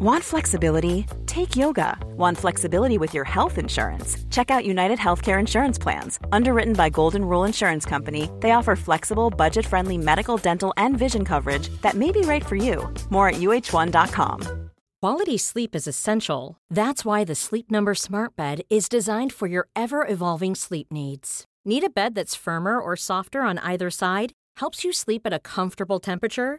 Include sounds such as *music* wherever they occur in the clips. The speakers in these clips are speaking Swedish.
Want flexibility? Take yoga. Want flexibility with your health insurance? Check out United Healthcare Insurance Plans. Underwritten by Golden Rule Insurance Company, they offer flexible, budget friendly medical, dental, and vision coverage that may be right for you. More at uh1.com. Quality sleep is essential. That's why the Sleep Number Smart Bed is designed for your ever evolving sleep needs. Need a bed that's firmer or softer on either side? Helps you sleep at a comfortable temperature?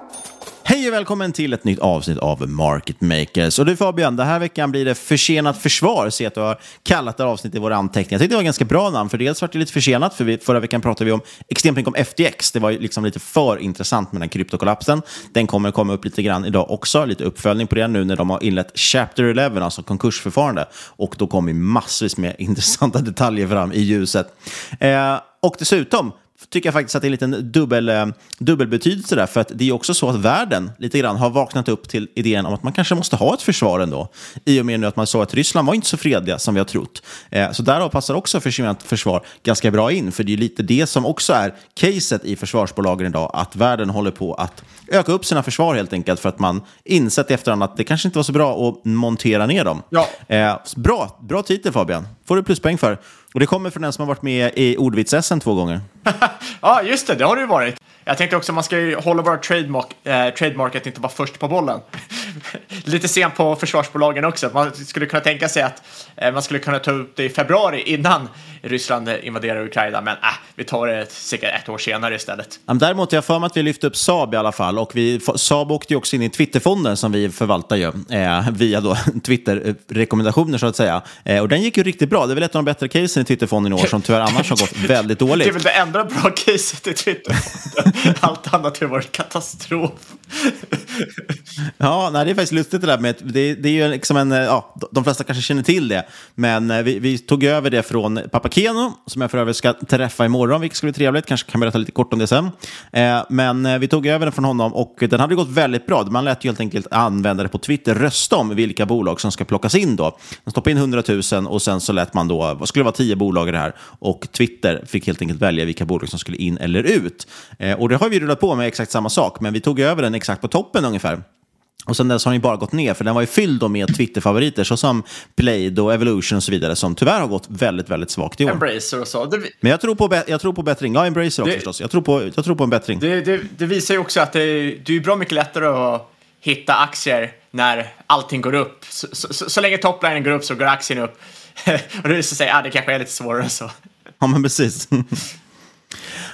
Hej och välkommen till ett nytt avsnitt av Market Makers. Och du Fabian, den här veckan blir det försenat försvar. Se att du har kallat det här avsnittet i våra anteckningar. Jag tyckte det var ett ganska bra namn, för dels var det lite försenat, för vi, förra veckan pratade vi om extremt om FTX. Det var liksom lite för intressant med den kryptokollapsen. Den kommer komma upp lite grann idag också, lite uppföljning på det nu när de har inlett Chapter 11, alltså konkursförfarande. Och då kommer massvis med *laughs* intressanta detaljer fram i ljuset. Eh, och dessutom, tycker jag faktiskt att det är en liten dubbel, eh, dubbelbetydelse där. För att det är också så att världen lite grann har vaknat upp till idén om att man kanske måste ha ett försvar ändå. I och med nu att man såg att Ryssland var inte så fredliga som vi har trott. Eh, så därav passar också försvinnat försvar ganska bra in. För det är lite det som också är caset i försvarsbolagen idag. Att världen håller på att öka upp sina försvar helt enkelt. För att man insett i efterhand att det kanske inte var så bra att montera ner dem. Ja. Eh, bra, bra titel Fabian. Får du pluspoäng för. Och det kommer från den som har varit med i ordvits två gånger. *laughs* ja, just det. Det har du varit. Jag tänkte också att man ska ju hålla våra trademark, eh, trademark att inte vara först på bollen. *laughs* Lite sent på försvarsbolagen också. Man skulle kunna tänka sig att eh, man skulle kunna ta upp det i februari innan Ryssland invaderar Ukraina. Men äh, vi tar det säkert ett år senare istället. Däremot, jag har för mig att vi lyfte upp Saab i alla fall. Och vi, Saab åkte ju också in i Twitterfonden som vi förvaltar ju, eh, via då *laughs* Twitter-rekommendationer så att säga. Eh, och den gick ju riktigt bra. Det är väl ett av de bättre casen i Twitterfonden i år som tyvärr annars har gått *laughs* väldigt dåligt. Det är väl det enda bra caset i Twitterfonden. *laughs* Allt annat har varit katastrof. Ja, nej, det är faktiskt lustigt det där med det, det är ju liksom en, ja, de flesta kanske känner till det, men eh, vi, vi tog över det från pappa Keno, som jag för övrigt ska träffa imorgon, vilket ska bli trevligt, kanske kan berätta lite kort om det sen. Eh, men eh, vi tog över den från honom och den hade gått väldigt bra. Man lät ju helt enkelt användare på Twitter rösta om vilka bolag som ska plockas in då. Man stoppade in 100 000 och sen så lät man då, vad skulle det vara, tio bolag i det här, och Twitter fick helt enkelt välja vilka bolag som skulle in eller ut. Eh, och det har vi rullat på med exakt samma sak, men vi tog över den exakt på toppen ungefär. Och sen dess har den ju bara gått ner, för den var ju fylld då med Twitter-favoriter såsom Blade och Evolution och så vidare, som tyvärr har gått väldigt, väldigt svagt i år. Embracer och så. Det, Men jag tror på, jag tror på bättring. Ja, Embracer också Det- förstås. Jag tror, på, jag tror på en bättring. det, det, det visar ju också att det, är bra mycket lättare att hitta aktier när allting går upp. Så, så, så, så länge toplinen går upp så går aktien upp. *laughs* och det så att säga, ah, det kanske är lite svårare så. Ja, men precis. *laughs*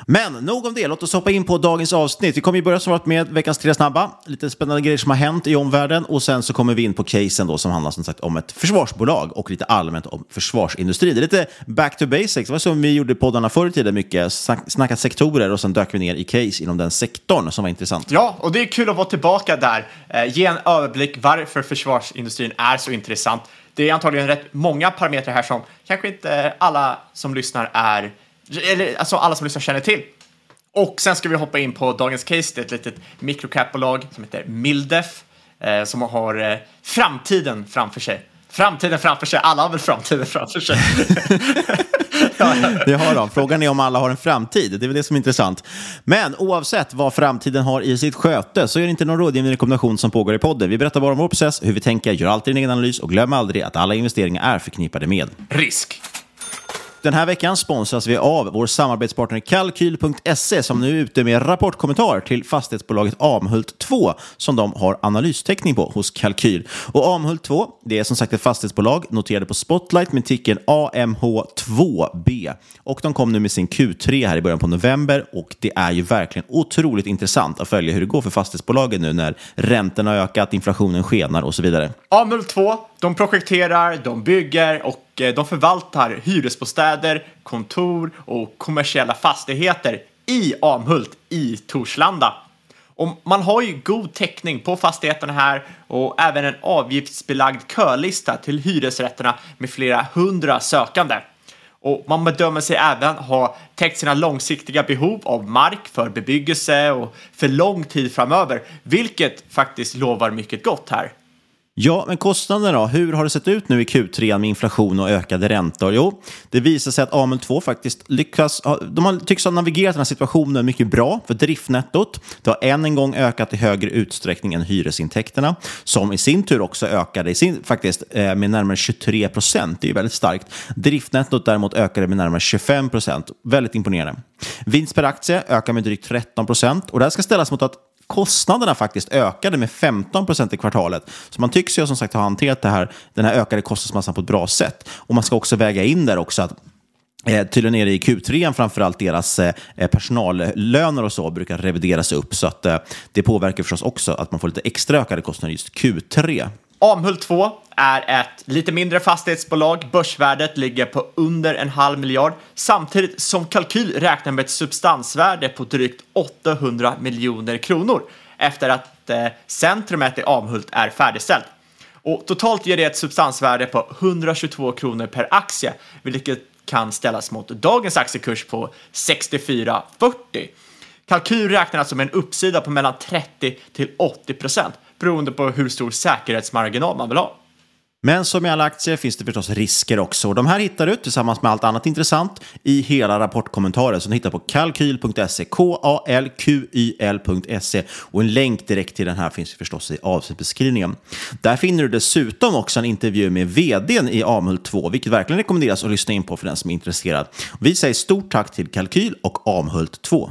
Men nog om det, låt oss hoppa in på dagens avsnitt. Vi kommer ju börja svaret med veckans tre snabba, lite spännande grejer som har hänt i omvärlden och sen så kommer vi in på casen då som handlar som sagt om ett försvarsbolag och lite allmänt om försvarsindustrin. Det är lite back to basics, det var som vi gjorde poddarna förr i tiden mycket, snackat sektorer och sen dök vi ner i case inom den sektorn som var intressant. Ja, och det är kul att vara tillbaka där, eh, ge en överblick varför försvarsindustrin är så intressant. Det är antagligen rätt många parametrar här som kanske inte alla som lyssnar är eller alltså alla som lyssnar känner till. Och sen ska vi hoppa in på dagens case. Det är ett litet microcap-bolag som heter Mildef eh, som har eh, framtiden framför sig. Framtiden framför sig. Alla har väl framtiden framför sig. *laughs* det har de. Frågan är om alla har en framtid. Det är väl det som är intressant. Men oavsett vad framtiden har i sitt sköte så är det inte någon rådgivning rekommendation som pågår i podden. Vi berättar bara om vår process, hur vi tänker, gör alltid din egen analys och glöm aldrig att alla investeringar är förknippade med risk. Den här veckan sponsras vi av vår samarbetspartner Kalkyl.se som nu är ute med rapportkommentar till fastighetsbolaget Amhult 2 som de har analystäckning på hos Kalkyl. Och Amhult 2, det är som sagt ett fastighetsbolag noterade på Spotlight med ticken AMH2B. Och de kom nu med sin Q3 här i början på november och det är ju verkligen otroligt intressant att följa hur det går för fastighetsbolagen nu när räntorna har ökat, inflationen skenar och så vidare. Amhult 2, de projekterar, de bygger och eh, de förvaltar hyresbostäder, kontor och kommersiella fastigheter i Amhult i Torslanda. Och man har ju god täckning på fastigheterna här och även en avgiftsbelagd kölista till hyresrätterna med flera hundra sökande. Och man bedömer sig även ha täckt sina långsiktiga behov av mark för bebyggelse och för lång tid framöver, vilket faktiskt lovar mycket gott här. Ja, men kostnaderna då? Hur har det sett ut nu i Q3 med inflation och ökade räntor? Jo, det visar sig att Amel 2 faktiskt lyckas, de har, tycks ha navigerat den här situationen mycket bra för driftnettot. Det har än en gång ökat i högre utsträckning än hyresintäkterna, som i sin tur också ökade i sin, faktiskt eh, med närmare 23 procent. Det är ju väldigt starkt. Driftnettot däremot ökade med närmare 25 procent. Väldigt imponerande. Vinst per aktie ökar med drygt 13 procent och det här ska ställas mot att kostnaderna faktiskt ökade med 15 procent i kvartalet. Så man tycks ju som sagt ha hanterat det här, den här ökade kostnadsmassan på ett bra sätt. Och man ska också väga in där också att Eh, tydligen är det i Q3 framförallt deras eh, eh, personallöner och så brukar revideras upp. Så att eh, det påverkar förstås också att man får lite extra ökade kostnader just Q3. Amhult 2 är ett lite mindre fastighetsbolag. Börsvärdet ligger på under en halv miljard samtidigt som Kalkyl räknar med ett substansvärde på drygt 800 miljoner kronor efter att eh, centrumet i Amhult är färdigställt. Och totalt ger det ett substansvärde på 122 kronor per aktie, vilket kan ställas mot dagens aktiekurs på 64,40. Kalkyl räknar alltså med en uppsida på mellan 30 till 80 procent beroende på hur stor säkerhetsmarginal man vill ha. Men som i alla aktier finns det förstås risker också. De här hittar du tillsammans med allt annat intressant i hela rapportkommentaren som du hittar på kalkyl.se, K-A-L-Q-Y-L.se och en länk direkt till den här finns förstås i avsnittbeskrivningen. Där finner du dessutom också en intervju med vdn i Amhult 2, vilket verkligen rekommenderas att lyssna in på för den som är intresserad. Vi säger stort tack till Kalkyl och Amhult 2.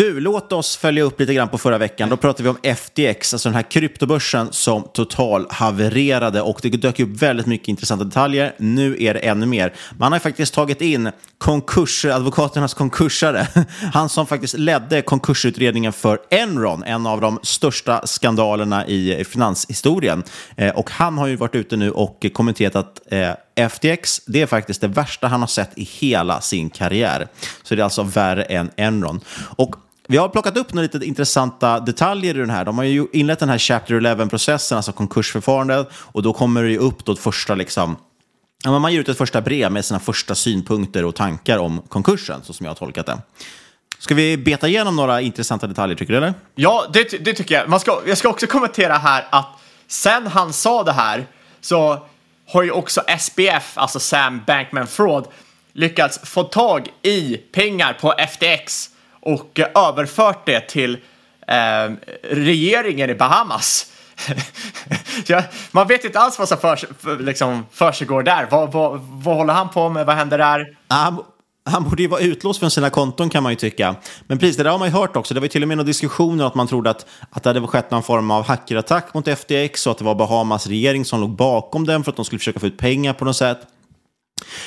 Du, låt oss följa upp lite grann på förra veckan. Då pratade vi om FTX, alltså den här kryptobörsen som total havererade och det dök upp väldigt mycket intressanta detaljer. Nu är det ännu mer. Man har faktiskt tagit in konkurs, advokaternas konkursare. *laughs* Han som faktiskt ledde konkursutredningen för Enron, en av de största skandalerna i finanshistorien. Eh, och han har ju varit ute nu och kommenterat att eh, FTX, det är faktiskt det värsta han har sett i hela sin karriär. Så det är alltså värre än Enron. Och vi har plockat upp några lite intressanta detaljer i den här. De har ju inlett den här Chapter 11-processen, alltså konkursförfarandet, och då kommer det ju upp då ett första liksom, Ja, man ger ut ett första brev med sina första synpunkter och tankar om konkursen, så som jag har tolkat det. Ska vi beta igenom några intressanta detaljer, tycker du? Eller? Ja, det, det tycker jag. Man ska, jag ska också kommentera här att sen han sa det här så har ju också SBF, alltså Sam Bankman Fraud, lyckats få tag i pengar på FTX och eh, överfört det till eh, regeringen i Bahamas. *laughs* ja, man vet inte alls vad som för, för, liksom, försiggår där. Vad, vad, vad håller han på med? Vad händer där? Um, Han borde ju vara utlåst från sina konton kan man ju tycka. Men precis, det där har man ju hört också. Det var ju till och med några diskussioner att man trodde att, att det hade skett någon form av hackerattack mot FTX och att det var Bahamas regering som låg bakom den för att de skulle försöka få ut pengar på något sätt.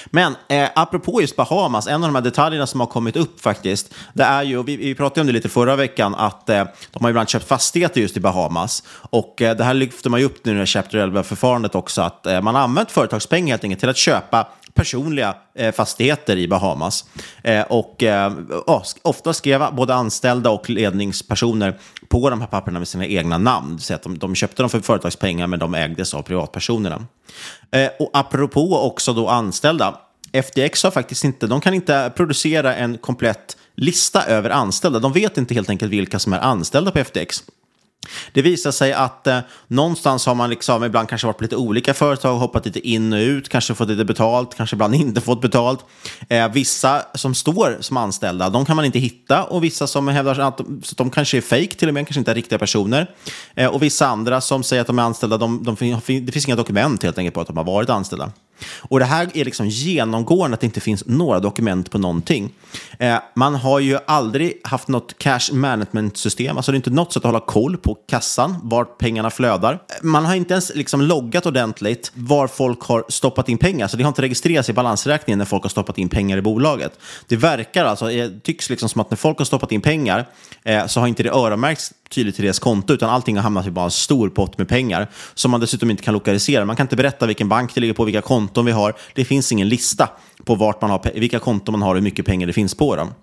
Men eh, apropå just Bahamas, en av de här detaljerna som har kommit upp faktiskt, det är ju, vi, vi pratade om det lite förra veckan, att eh, de har ibland köpt fastigheter just i Bahamas. Och eh, det här lyfter man ju upp nu i Chapter 11-förfarandet också, att eh, man har använt företagspengar helt enkelt till att köpa personliga eh, fastigheter i Bahamas. Eh, och eh, ofta skrev både anställda och ledningspersoner på de här papperna med sina egna namn. Så att de, de köpte dem för företagspengar men de ägdes av privatpersonerna. Eh, och apropå också då anställda, FTX har faktiskt inte, de kan inte producera en komplett lista över anställda. De vet inte helt enkelt vilka som är anställda på FTX. Det visar sig att eh, någonstans har man liksom ibland kanske varit på lite olika företag, hoppat lite in och ut, kanske fått lite betalt, kanske ibland *laughs* inte fått betalt. Eh, vissa som står som anställda, de kan man inte hitta och vissa som hävdar att de, så att de kanske är fake till och med, kanske inte är riktiga personer. Eh, och vissa andra som säger att de är anställda, de, de, det finns inga dokument helt enkelt på att de har varit anställda. Och det här är liksom genomgående att det inte finns några dokument på någonting. Eh, man har ju aldrig haft något cash management-system, alltså det är inte något sätt att hålla koll på kassan, vart pengarna flödar. Eh, man har inte ens liksom loggat ordentligt var folk har stoppat in pengar, så det har inte registrerats i balansräkningen när folk har stoppat in pengar i bolaget. Det verkar alltså, det tycks liksom som att när folk har stoppat in pengar eh, så har inte det öronmärkts tydligt till deras konto, utan allting har hamnat i bara en stor pott med pengar som man dessutom inte kan lokalisera. Man kan inte berätta vilken bank det ligger på, vilka konton vi har. Det finns ingen lista på vart man har, vilka konton man har och hur mycket pengar det finns på dem.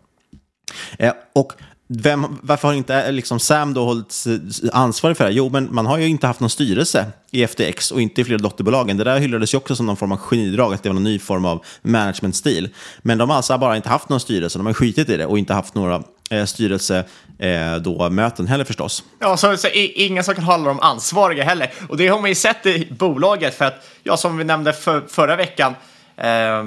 Eh, och vem, varför har inte eh, liksom Sam då hållits eh, ansvarig för det? Jo, men man har ju inte haft någon styrelse i FTX och inte i flera dotterbolagen. Det där hyllades ju också som någon form av genidrag, att det var någon ny form av managementstil. Men de har alltså bara inte haft någon styrelse, de har skitit i det och inte haft några eh, styrelsemöten eh, heller förstås. Ja, så, så ingen som kan hålla de ansvariga heller. Och det har man ju sett i bolaget för att, ja, som vi nämnde för, förra veckan, eh,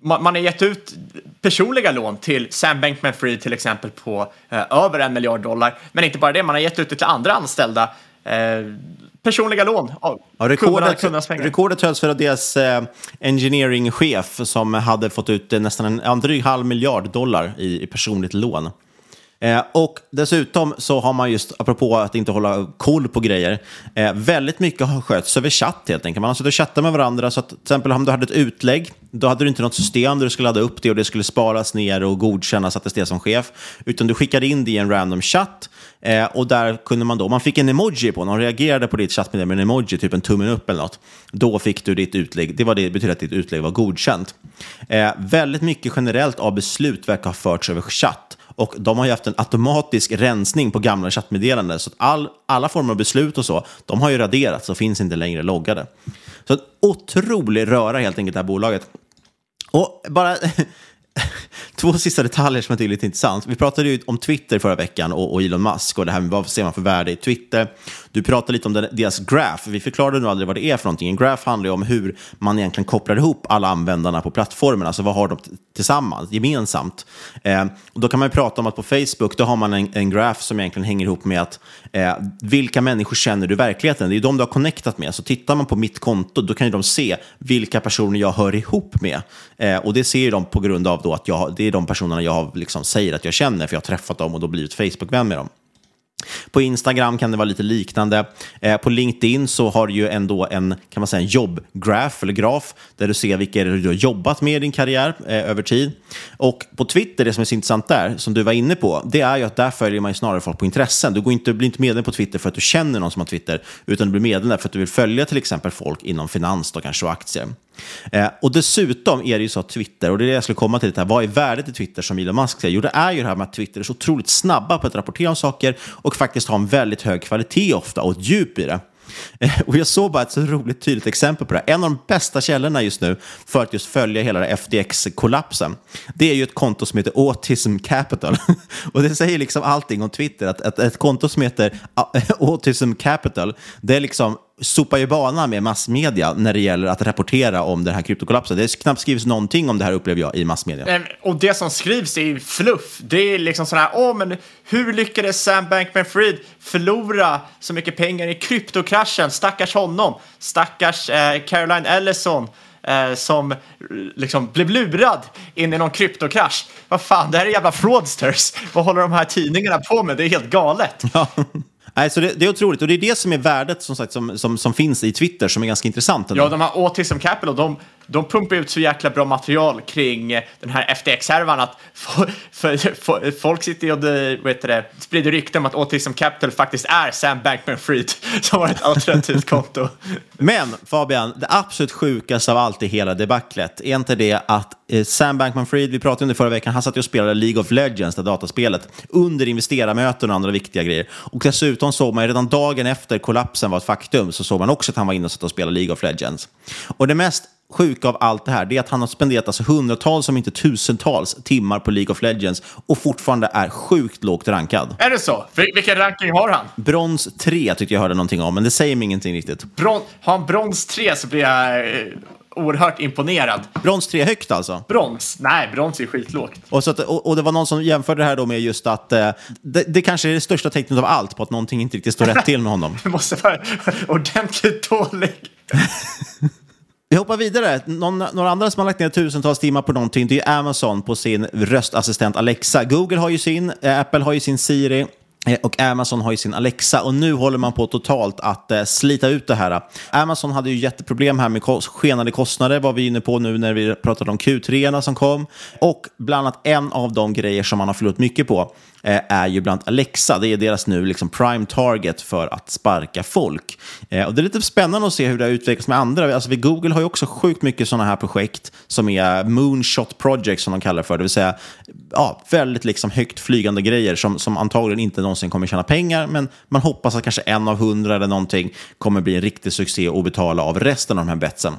man, har gett ut personliga lån till Sam Bankman-Fried till exempel på eh, över en miljard dollar. Men inte bara det, man har gett ut det till andra anställda. Eh, personliga lån av ja, rekordet, kundernas pengar. Rekordet hölls för deras eh, engineering-chef som hade fått ut eh, nästan en, en dryg halv miljard dollar i, i personligt lån. Eh, och dessutom så har man just, apropå att inte hålla koll på grejer, eh, väldigt mycket har skötts över chatt helt enkelt. Man har suttit och chattat med varandra, så att till exempel om du hade ett utlägg, då hade du inte något system där du skulle ladda upp det och det skulle sparas ner och godkännas att det är som chef, utan du skickade in det i en random chatt eh, och där kunde man då, man fick en emoji på, någon reagerade på ditt chattmeddelande med en emoji, typ en tummen upp eller något. Då fick du ditt utlägg, det var det betyder att ditt utlägg var godkänt. Eh, väldigt mycket generellt av beslut verkar ha förts över chatt. Och de har ju haft en automatisk rensning på gamla chattmeddelanden. Så att all, alla former av beslut och så, de har ju raderats och finns inte längre loggade. Så en otrolig röra helt enkelt det här bolaget. Och bara *laughs* *laughs* Två sista detaljer som jag tycker är lite intressant. Vi pratade ju om Twitter förra veckan och, och Elon Musk och det här med vad ser man för värde i Twitter. Du pratade lite om deras graph. Vi förklarade nog aldrig vad det är för någonting. En graph handlar ju om hur man egentligen kopplar ihop alla användarna på plattformen. Alltså vad har de tillsammans, gemensamt? Eh, och då kan man ju prata om att på Facebook då har man en, en graph som egentligen hänger ihop med att eh, vilka människor känner du i verkligheten? Det är ju de du har connectat med. Så tittar man på mitt konto då kan ju de se vilka personer jag hör ihop med. Eh, och det ser ju de på grund av då att jag, det är de personerna jag liksom säger att jag känner, för jag har träffat dem och då blivit Facebook-vän med dem. På Instagram kan det vara lite liknande. Eh, på LinkedIn så har du ju ändå en, kan man säga, en jobbgraf eller graf där du ser vilka du har jobbat med i din karriär eh, över tid. Och på Twitter, det som är så intressant där, som du var inne på, det är ju att där följer man ju snarare folk på intressen. Du går inte, blir inte medlem på Twitter för att du känner någon som har Twitter, utan du blir medlem där för att du vill följa till exempel folk inom finans då kanske och aktier. Eh, och dessutom är det ju så att Twitter, och det är det jag skulle komma till, det här, vad är värdet i Twitter som Elon Musk säger? Jo, det är ju det här med att Twitter är så otroligt snabba på att rapportera om saker och och faktiskt ha en väldigt hög kvalitet ofta och ett djup i det. Eh, och jag såg bara ett så roligt tydligt exempel på det. En av de bästa källorna just nu för att just följa hela FTX-kollapsen, det är ju ett konto som heter Autism Capital. *laughs* Och det säger liksom allting om Twitter, att ett konto som heter eh, Autism Capital, det är liksom sopar ju banan med massmedia när det gäller att rapportera om den här kryptokollapsen. Det är knappt skrivs någonting om det här upplever jag i massmedia. Och det som skrivs är ju fluff. Det är liksom sådär, åh men hur lyckades Sam Bankman-Fried förlora så mycket pengar i kryptokraschen? Stackars honom. Stackars eh, Caroline Ellison. eh, som liksom blev lurad in i någon kryptokrasch. Vad fan, det här är jävla fraudsters. Vad håller de här tidningarna på med? Det är helt galet. Ja. Nej, så det, det är otroligt och det är det som är värdet som, sagt, som, som, som finns i Twitter som är ganska intressant. ändå. Ja, de här Autism Capital, de, de pumpar ut så jäkla bra material kring den här FTX-härvan att för, för, för, folk sitter och vet det, sprider rykten om att Autism Capital faktiskt är Sam Bankman-Fried *laughs* som har ett alternativt konto. Men Fabian, det absolut sjukaste av allt i hela debaclet, är inte det att eh, Sam Bankman-Fried, vi pratade om det förra veckan, han satt ju och spelade League of Legends, det dataspelet, under investerarmöten och andra viktiga grejer. Och dessutom såg man ju redan dagen efter kollapsen var ett faktum, så såg man också att han var inne och satt och spelade League of Legends. Och det mest sjuka av allt det här det är att han har spenderat alltså hundratals, om inte tusentals, timmar på League of Legends och fortfarande är sjukt lågt rankad. Är det så? Vil- vilken ranking har han? Brons 3 tyckte jag hörde någonting om, men det säger mig ingenting riktigt. Bron, har han brons 3 så blir jag eh, oerhört imponerad. Brons 3 högt alltså? Brons? Nej, brons är skitlågt. Och, så att, och, och det var någon som jämförde det här då med just att eh, det, det kanske är det största tecknet av allt på att någonting inte riktigt står rätt till med honom. *laughs* Det måste vara *laughs* ordentligt dålig. *laughs* Vi hoppar vidare. Någon, några andra som har lagt ner tusentals timmar på någonting det är Amazon på sin röstassistent Alexa. Google har ju sin, eh, Apple har ju sin Siri. Eh, och Amazon har ju sin Alexa och nu håller man på totalt att eh, slita ut det här. Amazon hade ju jätteproblem här med skenande kostnader, var vi inne på nu när vi pratade om Q3 som kom. Och bland annat en av de grejer som man har förlorat mycket på Eh, är ju bland annat Alexa. Det är deras nu liksom prime target för att sparka folk. Eh, och det är lite spännande att se hur det har utvecklats med andra. Alltså, vi Google har ju också sjukt mycket sådana här projekt som är moonshot projects som de kallar det för. Det vill säga ja, väldigt liksom högt flygande grejer som, som antagligen inte någonsin kommer tjäna pengar. Men man hoppas att kanske en av hundra eller någonting kommer bli en riktig succé och betala av resten av de här betsen.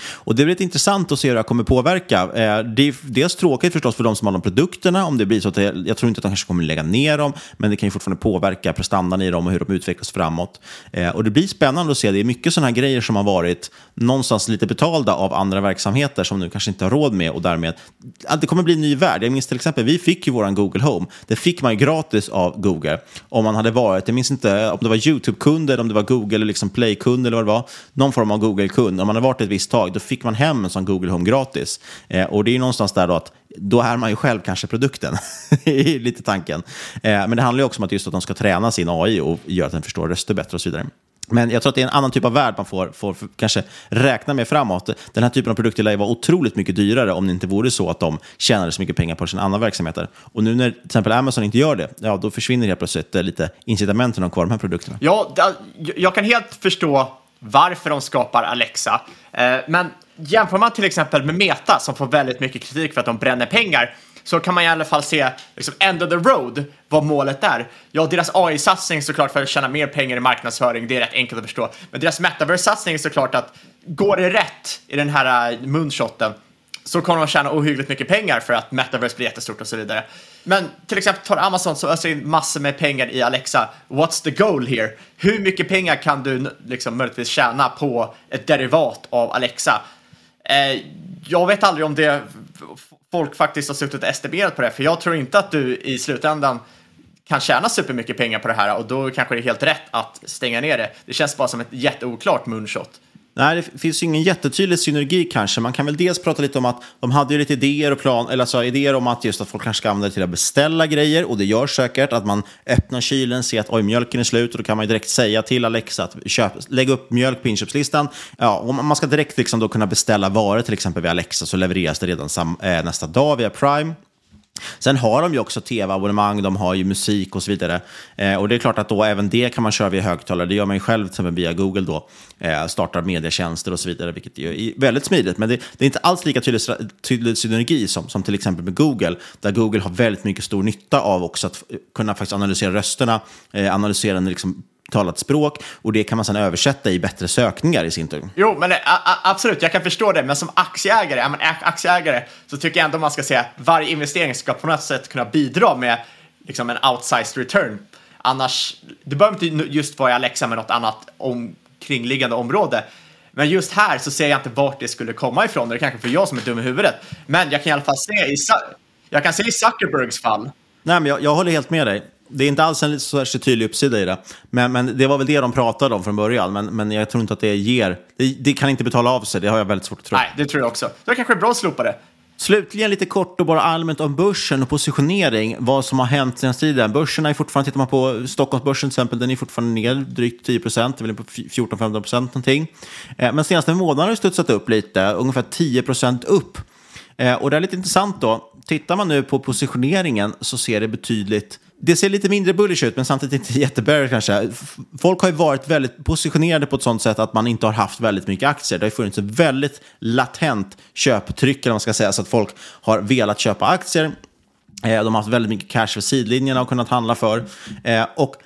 Och Det är lite intressant att se hur det här kommer påverka. Eh, det är dels tråkigt förstås för de som har de produkterna, om det blir så att det, jag tror inte att de kanske kommer lägga ner dem, men det kan ju fortfarande påverka prestandan i dem och hur de utvecklas framåt. Eh, och Det blir spännande att se, det är mycket sådana här grejer som har varit någonstans lite betalda av andra verksamheter som nu kanske inte har råd med och därmed, att det kommer bli en ny värld. Jag minns till exempel, vi fick ju våran Google Home, det fick man ju gratis av Google om man hade varit, jag minns inte om det var YouTube-kund eller om det var Google eller liksom Play-kund eller vad det var, någon form av Google-kund. Om man hade varit ett visst tag, då fick man hem en sån Google Home gratis. Eh, och det är ju någonstans där då att då är man ju själv kanske produkten, *laughs* är lite tanken. Eh, men det handlar ju också om att just att de ska träna sin AI och göra att den förstår röster bättre och så vidare. Men jag tror att det är en annan typ av värld man får, får kanske räkna med framåt. Den här typen av produkter lär ju vara otroligt mycket dyrare om det inte vore så att de tjänade så mycket pengar på sina andra verksamheter. Och nu när till exempel Amazon inte gör det, ja, då försvinner helt plötsligt eh, lite incitamenten att ha kvar de här produkterna. Ja, jag kan helt förstå varför de skapar Alexa. Eh, Men jämför man till exempel med Meta som får väldigt mycket kritik för att de bränner pengar så kan man i alla fall se liksom, end of the road vad målet är. Ja, deras AI-satsning såklart för att tjäna mer pengar i marknadsföring, det är rätt enkelt att förstå. Men deras metaverse-satsning är såklart att går det rätt i den här eh, moonshoten så kommer de tjäna ohyggligt mycket pengar för att metaverse blir jättestort och så vidare. Men till exempel tar Amazon som öser in massor med pengar i Alexa. What's the goal here? Hur mycket pengar kan du liksom möjligtvis tjäna på ett derivat av Alexa? Eh, jag vet aldrig om det folk faktiskt har suttit och estimerat på det, för jag tror inte att du i slutändan kan tjäna supermycket pengar på det här och då kanske det är helt rätt att stänga ner det. Det känns bara som ett jätteoklart moonshot. Nej, det finns ju ingen jättetydlig synergi kanske. Man kan väl dels prata lite om att de hade ju lite idéer och plan, eller alltså idéer om att just att folk kanske ska använda det till att beställa grejer och det gör säkert att man öppnar kylen, ser att oj, mjölken är slut och då kan man ju direkt säga till Alexa att köp, lägg upp mjölk på inköpslistan. Ja, och man ska direkt liksom då kunna beställa varor till exempel via Alexa så levereras det redan sam, eh, nästa dag via Prime. Sen har de ju också tv-abonnemang, de har ju musik och så vidare. Eh, och det är klart att då även det kan man köra via högtalare. Det gör man ju själv till exempel via Google då. Eh, startar medietjänster och så vidare, vilket är väldigt smidigt. Men det, det är inte alls lika tydlig, tydlig synergi som, som till exempel med Google, där Google har väldigt mycket stor nytta av också att kunna faktiskt analysera rösterna, eh, analysera den liksom talat språk och det kan man sedan översätta i bättre sökningar i sin tur. Jo, men det, a, a, absolut, jag kan förstå det. Men som aktieägare, ja, men ä- aktieägare så tycker jag ändå man ska säga att varje investering ska på något sätt kunna bidra med liksom, en outsized return. Annars, det behöver inte just vara i Alexa med något annat omkringliggande område. Men just här så ser jag inte vart det skulle komma ifrån. Det är kanske för jag som är dum i huvudet. Men jag kan i alla fall se i, jag kan se i Zuckerbergs fall Nej, men jag, jag håller helt med dig. Det är inte alls en så särskilt tydlig uppsida i det. Men, men det var väl det de pratade om från början. Men, men jag tror inte att det ger... Det, det kan inte betala av sig, det har jag väldigt svårt att tro. Nej, det tror jag också. Det kanske är bra att slopa det. Slutligen lite kort och bara allmänt om börsen och positionering. Vad som har hänt sedan tiden. Börsen är fortfarande, tittar man på Stockholmsbörsen till exempel, den är fortfarande ner drygt 10 procent, väl på 14-15 procent någonting. Eh, men senaste månaden har det studsat upp lite, ungefär 10 procent upp. Eh, och det är lite intressant då. Tittar man nu på positioneringen så ser det betydligt det ser lite mindre bullish ut, men samtidigt inte *laughs* jättebearish kanske. Folk har ju varit väldigt positionerade på ett sånt sätt att man inte har haft väldigt mycket aktier. Det har ju funnits ett väldigt latent köptryck, eller man ska säga, så att folk har velat köpa aktier. Eh, de har haft väldigt mycket cash för sidlinjerna och kunnat handla för. Eh, och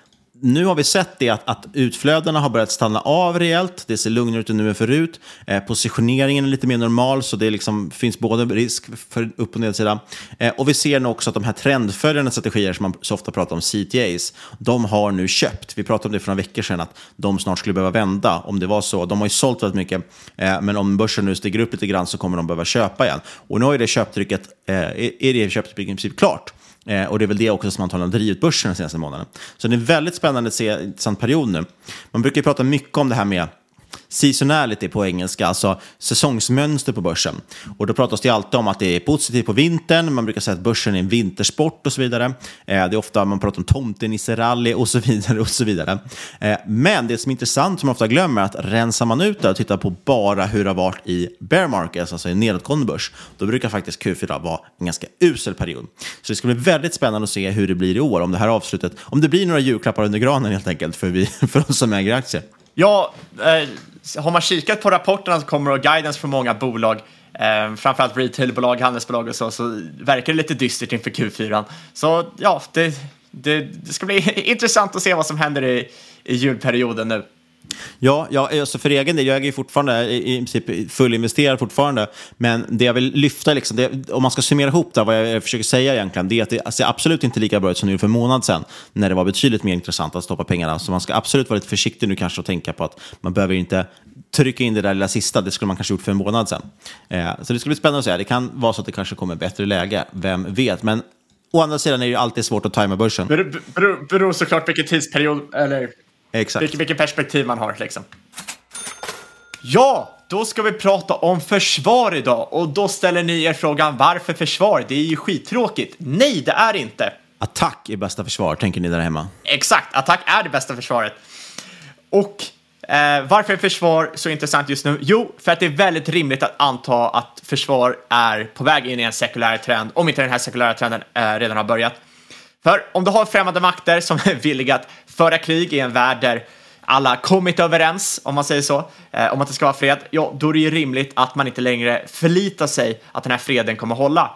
nu har vi sett det att, att, utflödena har börjat stanna av rejält. Det ser lugnare ut nu än förut. Eh, positioneringen är lite mer normal, så det liksom, finns både risk för upp och nedsida. Eh, och vi ser nu också att de här trendföljande strategier som man så ofta pratar om, CTAs, de har nu köpt. Vi pratade om det för några veckor sedan, att de snart skulle behöva vända om det var så. De har ju sålt väldigt mycket, eh, men om börsen nu stiger upp lite grann så kommer de behöva köpa igen. Och nu är det köptrycket, eh, är det köptrycket i princip klart. Eh, och det är väl det också som antagligen har drivit börsen den senaste månaden. Så det är väldigt spännande att se en intressant period nu. Man brukar ju prata mycket om det här med seasonality på engelska, alltså säsongsmönster på börsen. Och då pratas det alltid om att det är positivt på vintern, man brukar säga att börsen är en vintersport och så vidare. Eh, det är ofta man pratar om tomtenisserally och så vidare. och så vidare. Eh, men det som är intressant, som man ofta glömmer, är att rensar man ut det och tittar på bara hur det har varit i bear markets, alltså i nedåtgående börs, då brukar faktiskt Q4 vara en ganska usel period. Så det ska bli väldigt spännande att se hur det blir i år, om det här avslutet, om det blir några julklappar under granen helt enkelt för, vi, *laughs* för oss som äger aktier. Ja, eh, har man kikat på rapporterna som kommer och guidance från många bolag, eh, framförallt retailbolag, handelsbolag och så, så verkar det lite dystert inför Q4. Så ja, det, det, det ska bli *laughs* intressant att se vad som händer i, i julperioden nu. Ja, ja alltså för egen del, jag är fortfarande i princip fullinvesterad fortfarande. Men det jag vill lyfta, liksom, det, om man ska summera ihop det, vad jag försöker säga egentligen, det är att det ser absolut inte lika bra ut som det gjorde för en månad sedan, när det var betydligt mer intressant att stoppa pengarna. Så man ska absolut vara lite försiktig nu kanske och tänka på att man behöver inte trycka in det där lilla sista, det skulle man kanske gjort för en månad sedan. Eh, så det ska bli spännande att se. Det kan vara så att det kanske kommer bättre läge, vem vet. Men å andra sidan är det ju alltid svårt att tajma börsen. Det beror, beror såklart vilken tidsperiod, eller Exakt. Vilket, vilket perspektiv man har liksom. Ja, då ska vi prata om försvar idag och då ställer ni er frågan varför försvar? Det är ju skittråkigt. Nej, det är inte. Attack är bästa försvar, tänker ni där hemma. Exakt, attack är det bästa försvaret. Och eh, varför är försvar så intressant just nu? Jo, för att det är väldigt rimligt att anta att försvar är på väg in i en sekulär trend, om inte den här sekulära trenden eh, redan har börjat. För om du har främmande makter som är villiga att föra krig i en värld där alla kommit överens, om man säger så, eh, om att det ska vara fred, ja, då är det ju rimligt att man inte längre förlitar sig att den här freden kommer hålla.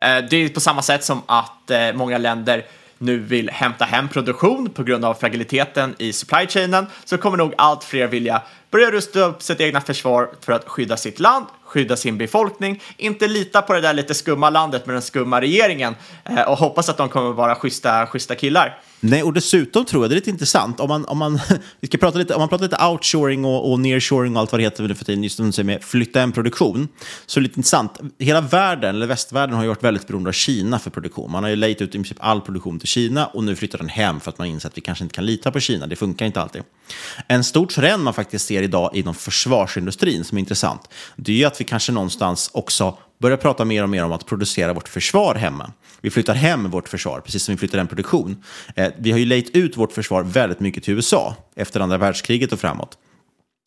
Eh, det är på samma sätt som att eh, många länder nu vill hämta hem produktion på grund av fragiliteten i supply chainen så kommer nog allt fler vilja börja rusta upp sitt egna försvar för att skydda sitt land, skydda sin befolkning, inte lita på det där lite skumma landet med den skumma regeringen eh, och hoppas att de kommer vara schyssta, schyssta killar. Nej, och dessutom tror jag det är lite intressant om man, om man, *laughs* vi ska prata lite, om man pratar lite outshoring och, och nearshoring och allt vad det heter nu för tiden, just med flytta en produktion, så är det lite intressant. Hela världen, eller västvärlden, har ju varit väldigt beroende av Kina för produktion. Man har ju lejt ut i princip all produktion till Kina och nu flyttar den hem för att man inser att vi kanske inte kan lita på Kina. Det funkar inte alltid. En stor trend man faktiskt ser idag inom försvarsindustrin som är intressant, det är ju att vi kanske någonstans också börjar prata mer och mer om att producera vårt försvar hemma. Vi flyttar hem vårt försvar, precis som vi flyttar hem produktion. Eh, vi har ju lejt ut vårt försvar väldigt mycket till USA efter andra världskriget och framåt.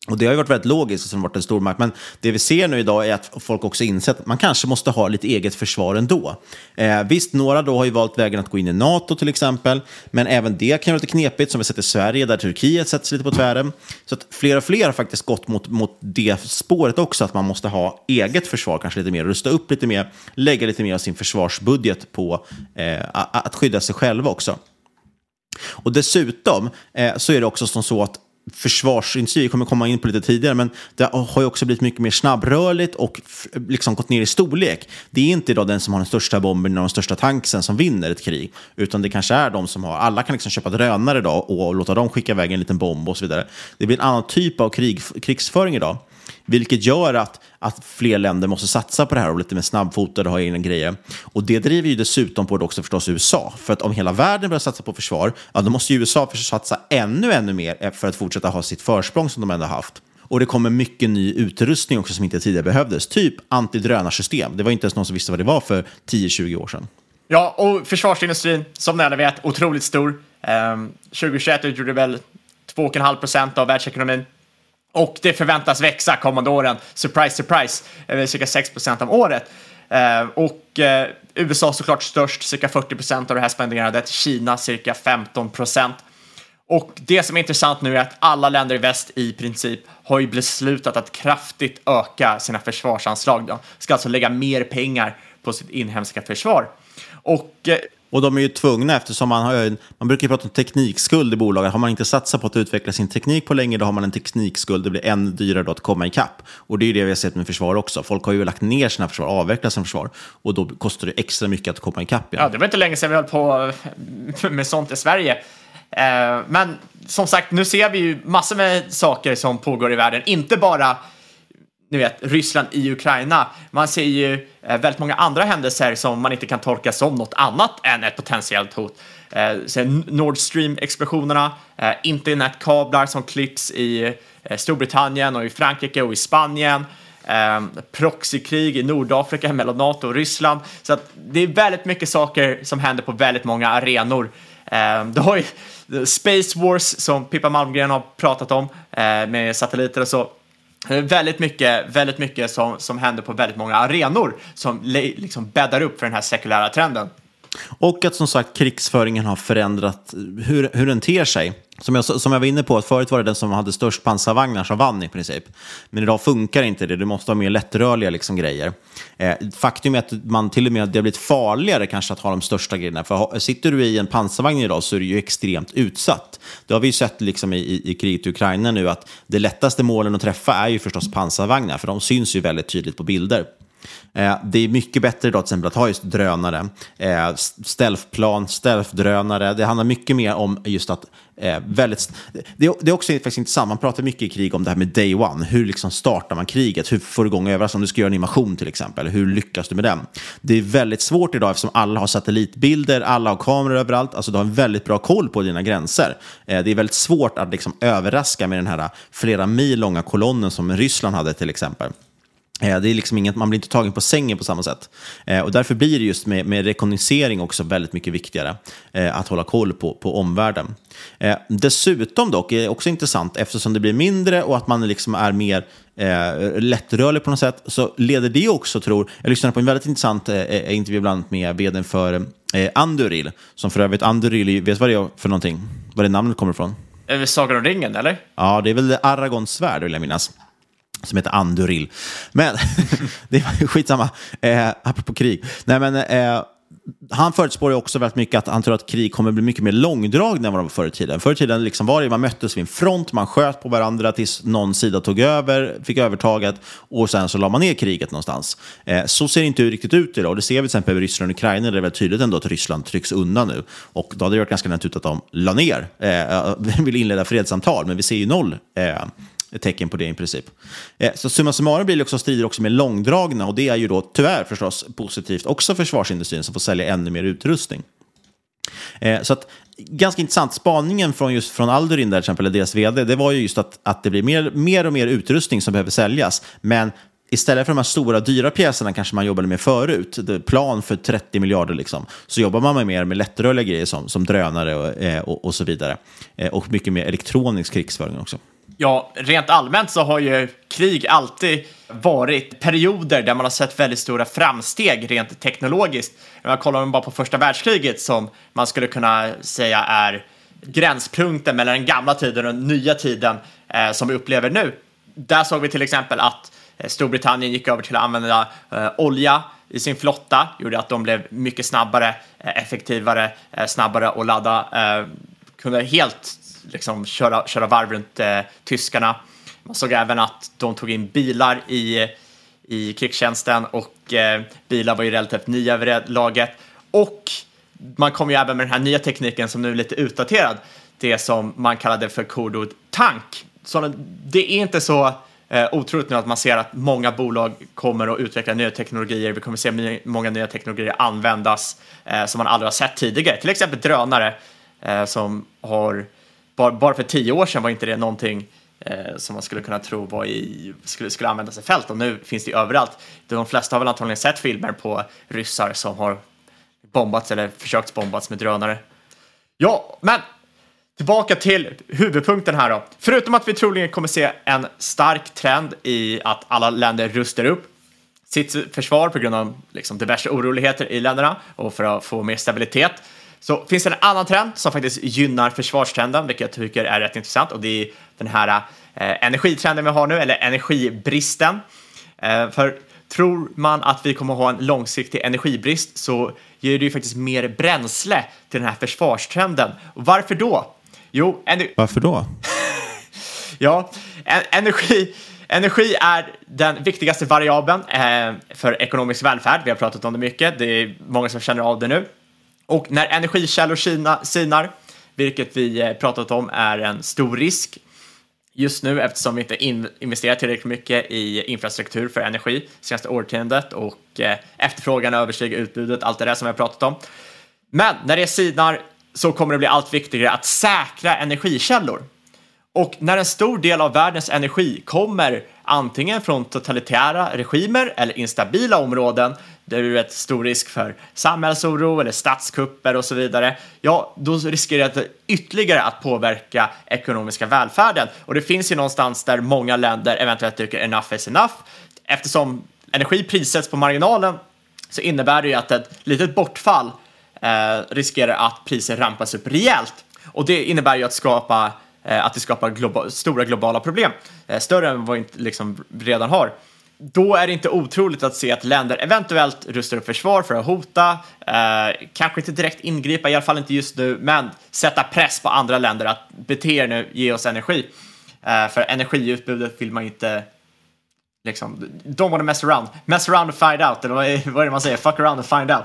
Och det har ju varit väldigt logiskt som varit en stormakt. Men det vi ser nu idag är att folk också insett att man kanske måste ha lite eget försvar ändå. Eh, visst, några då har ju valt vägen att gå in i NATO till exempel. Men även det kan vara lite knepigt som vi sett i Sverige där Turkiet sätts lite på tvären. Så att fler och fler har faktiskt gått mot, mot det spåret också. Att man måste ha eget försvar kanske lite mer. Rusta upp lite mer. Lägga lite mer av sin försvarsbudget på eh, att skydda sig själva också. Och dessutom eh, så är det också som så att försvarsindustri, vi kommer komma in på lite tidigare, men det har ju också blivit mycket mer snabbrörligt och liksom gått ner i storlek. Det är inte idag den som har den största bomben och den största tanksen som vinner ett krig, utan det kanske är de som har, alla kan liksom köpa drönare idag och låta dem skicka iväg en liten bomb och så vidare. Det blir en annan typ av krig, krigsföring idag vilket gör att, att fler länder måste satsa på det här och lite mer snabbfotade och ha egna grejer. Och det driver ju dessutom på det också förstås USA. För att om hela världen börjar satsa på försvar, ja, då måste ju USA satsa ännu, ännu mer eh, för att fortsätta ha sitt försprång som de ändå haft. Och det kommer mycket ny utrustning också som inte tidigare behövdes. Typ antidrönarsystem. Det var inte ens någon som visste vad det var för 10-20 år sedan. Ja, och försvarsindustrin, som ni alla vet, otroligt stor. Ehm, um, 2021 utgjorde väl 2,5 procent av världsekonomin. Och det förväntas växa kommande åren. Surprise, surprise. Eh, cirka 6 procent om året. Eh, och eh, USA såklart störst, cirka 40 procent av det här spenderandet. Kina cirka 15 procent. Och det som är intressant nu är att alla länder i väst i princip har ju beslutat att kraftigt öka sina försvarsanslag. De ska alltså lägga mer pengar på sitt inhemska försvar. Och, och de är ju tvungna eftersom man har man brukar ju prata om teknikskuld i bolagen. Har man inte satsat på att utveckla sin teknik på länge, då har man en teknikskuld. Det blir ännu dyrare då att komma ikapp. Och det är ju det vi har sett med försvar också. Folk har ju lagt ner sina försvar, avvecklat sina försvar. Och då kostar det extra mycket att komma ikapp igen. Ja, det var inte länge sedan vi höll på med sånt i Sverige. Eh, men som sagt, nu ser vi ju massor med saker som pågår i världen. Inte bara ni vet, Ryssland i Ukraina. Man ser ju eh, väldigt många andra händelser som man inte kan tolka som något annat än ett potentiellt hot. Eh, Nord Stream-explosionerna, eh, internetkablar som klipps i eh, Storbritannien och i Frankrike och i Spanien. Eh, proxykrig i Nordafrika mellan NATO och Ryssland. Så att det är väldigt mycket saker som händer på väldigt många arenor. Eh, du har ju Space Wars som Pippa Malmgren har pratat om eh, med satelliter och så. Eh, väldigt mycket, väldigt mycket som, som händer på väldigt många arenor som liksom bäddar upp för den här sekulära trenden. Och att som sagt krigsföringen har förändrat hur, hur den ter sig. Som jag, som jag var inne på, att förut var det den som hade störst pansarvagnar som vann i princip. Men idag funkar inte det, du måste ha mer lättrörliga liksom, grejer. Eh, faktum är att man till och med det har blivit farligare kanske att ha de största grejerna. För sitter du i en pansarvagn idag så är du ju extremt utsatt. Det har vi ju sett liksom i, i, i kriget i Ukraina nu att det lättaste målen att träffa är ju förstås pansarvagnar, för de syns ju väldigt tydligt på bilder. Eh, det är mycket bättre idag till exempel att ha just drönare, eh, stealthplan, stealthdrönare. Det handlar mycket mer om just att eh, väldigt... Det, är också faktiskt intressant, man pratar mycket i krig om det här med day one. Hur liksom startar man kriget? Hur får du igång överraskningar? Om du ska göra en invasion till exempel, hur lyckas du med den? Det är väldigt svårt idag eftersom alla har satellitbilder, alla har kameror överallt. Alltså du har en väldigt bra koll på dina gränser. Eh, det är väldigt svårt att liksom överraska med den här flera mil långa kolonnen som Ryssland hade till exempel. Eh, det är liksom inget, man blir inte tagen på sängen på samma sätt. Eh, och därför blir det just med, med rekognosering också väldigt mycket viktigare eh, att hålla koll på, på omvärlden. Eh, dessutom dock, är det också intressant, eftersom det blir mindre och att man liksom är mer eh, lättrörlig på något sätt, så leder det också, tror jag, lyssnade på en väldigt intressant eh, intervju bland annat med vdn för eh, Anduril, som för övrigt Anduril, vet vad det är för någonting? Var det namnet kommer ifrån? Sagan om ringen, eller? Ja, det är väl Aragons svärd, vill jag minnas som heter Anduril. Men *laughs* det är skitsamma, eh, apropå krig. Nej, men, eh, han förutspår ju också väldigt mycket att han tror att krig kommer bli mycket mer långdragna än vad de var förr i tiden. Förr i tiden liksom var det man möttes vid en front, man sköt på varandra tills någon sida tog över, fick övertaget och sen så la man ner kriget någonstans. Eh, så ser det inte riktigt ut idag. Det ser vi till exempel i Ryssland och Ukraina, där det är väldigt tydligt ändå att Ryssland trycks undan nu. Och då hade det varit ganska naturligt att de la ner, eh, *laughs* vill inleda fredssamtal, men vi ser ju noll eh, ett tecken på det i princip. Eh, så summa summarum blir det också strider också med långdragna och det är ju då tyvärr förstås positivt också försvarsindustrin som får sälja ännu mer utrustning. Eh, så att, ganska intressant, spaningen från, just från Aldurin, där, till exempel, deras vd, det var ju just att, att det blir mer, mer och mer utrustning som behöver säljas. Men istället för de här stora dyra pjäserna kanske man jobbade med förut, plan för 30 miljarder, liksom, så jobbar man med mer med lättrörliga grejer som, som drönare och, eh, och, och så vidare. Eh, och mycket mer elektronisk krigsföring också. Ja, rent allmänt så har ju krig alltid varit perioder där man har sett väldigt stora framsteg rent teknologiskt. Om man kollar bara på första världskriget som man skulle kunna säga är gränspunkten mellan den gamla tiden och den nya tiden eh, som vi upplever nu. Där såg vi till exempel att eh, Storbritannien gick över till att använda eh, olja i sin flotta, gjorde att de blev mycket snabbare, eh, effektivare, eh, snabbare att ladda, eh, kunde helt liksom köra, köra varv runt eh, tyskarna. Man såg även att de tog in bilar i, i krigstjänsten och eh, bilar var ju relativt nya över laget. Och man kom ju även med den här nya tekniken som nu är lite utdaterad, det som man kallade för kodord tank. Så det är inte så eh, otroligt nu att man ser att många bolag kommer att utveckla nya teknologier. Vi kommer se my- många nya teknologier användas eh, som man aldrig har sett tidigare. Till exempel drönare eh, som har, bara, bara för tio år sedan var inte det någonting eh, som man skulle kunna tro var i, skulle, skulle användas i fält och nu finns det överallt. De flesta har väl antagligen sett filmer på ryssar som har bombats eller försökt bombats med drönare. Ja, men tillbaka till huvudpunkten här då. Förutom att vi troligen kommer se en stark trend i att alla länder rustar upp sitt försvar på grund av liksom, diverse oroligheter i länderna och för att få mer stabilitet så finns det en annan trend som faktiskt gynnar försvarstrenden, vilket jag tycker är rätt intressant och det är den här eh, energitrenden vi har nu, eller energibristen. Eh, för tror man att vi kommer ha en långsiktig energibrist så ger det ju faktiskt mer bränsle till den här försvarstrenden. Och varför då? Jo, *laughs* Varför då? Ja, en- energi, energi är den viktigaste variabeln eh, för ekonomisk välfärd. Vi har pratat om det mycket. Det är många som känner av det nu. Och när energikällor Kina, sinar, vilket vi eh, pratat om är en stor risk just nu eftersom vi inte in, investerar tillräckligt mycket i infrastruktur för energi senaste årtiondet och eh, efterfrågan överstiger utbudet, allt det där som vi har pratat om. Men när det sinar så kommer det bli allt viktigare att säkra energikällor. Och när en stor del av världens energi kommer antingen från totalitära regimer eller instabila områden där det är rätt stor risk för samhällsoro eller statskupper och så vidare, ja, då riskerar det ytterligare att påverka ekonomiska välfärden. Och det finns ju någonstans där många länder eventuellt tycker enough is enough. Eftersom energi prissätts på marginalen så innebär det ju att ett litet bortfall eh, riskerar att priser rampas upp rejält. Och det innebär ju att skapa eh, att det skapar globa stora globala problem, eh, större än vad vi liksom redan har. Då är det inte otroligt att se att länder eventuellt rustar upp försvar för att hota, eh, kanske inte direkt ingripa, i alla fall inte just nu, men sätta press på andra länder att bete er nu, ge oss energi. Eh, för energiutbudet vill man inte liksom, don't wanna mess around. Mess around and find out, eller vad är, vad är det man säger? Fuck around and find out.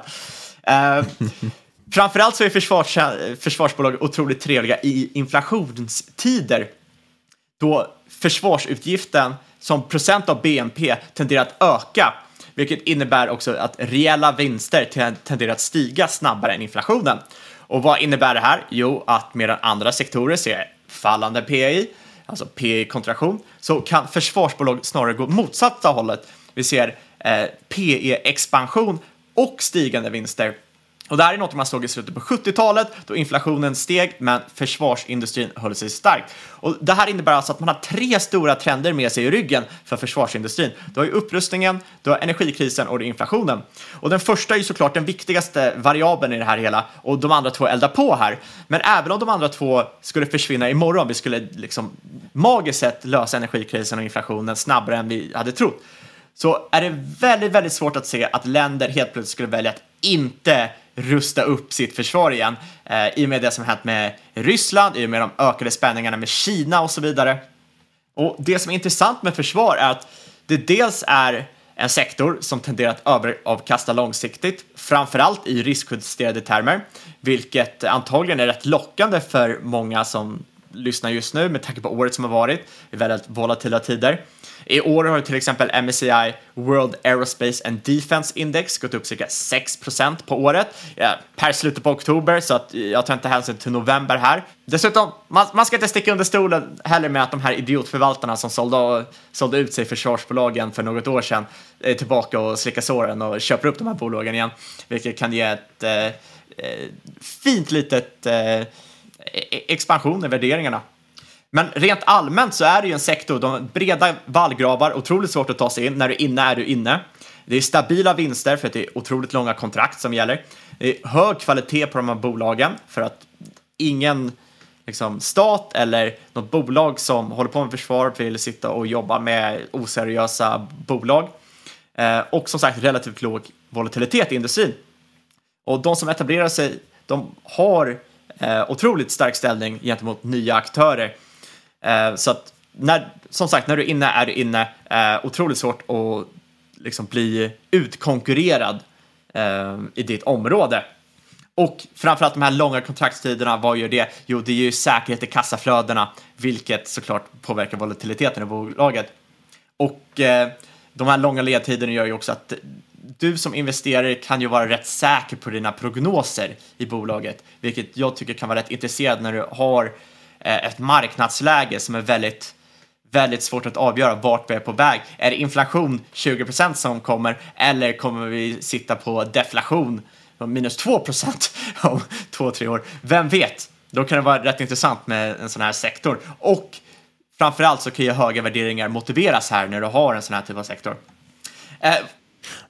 Uh, *laughs* framförallt så är försvars, försvarsbolag otroligt trevliga i inflationstider då försvarsutgiften som procent av BNP tenderar att öka, vilket innebär också att reella vinster tenderar att stiga snabbare än inflationen. Och vad innebär det här? Jo, att medan andra sektorer ser fallande PI, alltså PI-kontraktion, så kan försvarsbolag snarare gå motsatta hållet. Vi ser eh, PE-expansion och stigande vinster. Och det här är något man såg i slutet på 70-talet då inflationen steg men försvarsindustrin höll sig stark. Och det här innebär alltså att man har tre stora trender med sig i ryggen för försvarsindustrin. Du har ju upprustningen, du har energikrisen och inflationen. Och den första är ju såklart den viktigaste variabeln i det här hela och de andra två eldar på här. Men även om de andra två skulle försvinna imorgon, vi skulle liksom magiskt sett lösa energikrisen och inflationen snabbare än vi hade trott, så är det väldigt, väldigt svårt att se att länder helt plötsligt skulle välja att inte rusta upp sitt försvar igen eh, i och med det som hänt med Ryssland, i och med de ökade spänningarna med Kina och så vidare. Och det som är intressant med försvar är att det dels är en sektor som tenderar att överavkasta långsiktigt, framförallt i riskjusterade termer, vilket antagligen är rätt lockande för många som lyssnar just nu med tanke på året som har varit i väldigt volatila tider. I år har till exempel MSCI World Aerospace and Defense Index gått upp cirka 6% på året ja, per slutet på oktober, så att jag tar inte hänsyn till november här. Dessutom, man, man ska inte sticka under stolen heller med att de här idiotförvaltarna som sålde, sålde ut sig försvarsbolagen för något år sedan är tillbaka och slickar såren och köper upp de här bolagen igen, vilket kan ge ett eh, eh fint litet eh, E-, expansion i värderingarna. Men rent allmänt så är det ju en sektor, de breda vallgravar, otroligt svårt att ta sig in. När du är inne är du inne. Det är stabila vinster för att det är otroligt långa kontrakt som gäller. Det är hög kvalitet på de här bolagen för att ingen liksom, stat eller något bolag som håller på med försvar vill sitta och jobba med oseriösa bolag. Eh, och som sagt relativt låg volatilitet i industrin. Och de som etablerar sig, de har eh, otroligt stark ställning gentemot nya aktörer. Eh, så att när, som sagt, när du är inne är du inne. Eh, otroligt svårt att liksom bli utkonkurrerad eh, i ditt område. Och framförallt de här långa kontraktstiderna, vad gör det? Jo, det ger ju säkerhet i kassaflödena, vilket såklart påverkar volatiliteten i bolaget. Och eh, de här långa ledtiderna gör ju också att du som investerare kan ju vara rätt säker på dina prognoser i bolaget, vilket jag tycker kan vara rätt intresserad när du har eh, ett marknadsläge som är väldigt väldigt svårt att avgöra vart vi är på väg. Är det inflation 20% som kommer eller kommer vi sitta på deflation minus 2% *laughs* om två, tre år? Vem vet? Då kan det vara rätt intressant med en sån här sektor och framförallt så kan ju höga värderingar motiveras här när du har en sån här typ av sektor. Eh,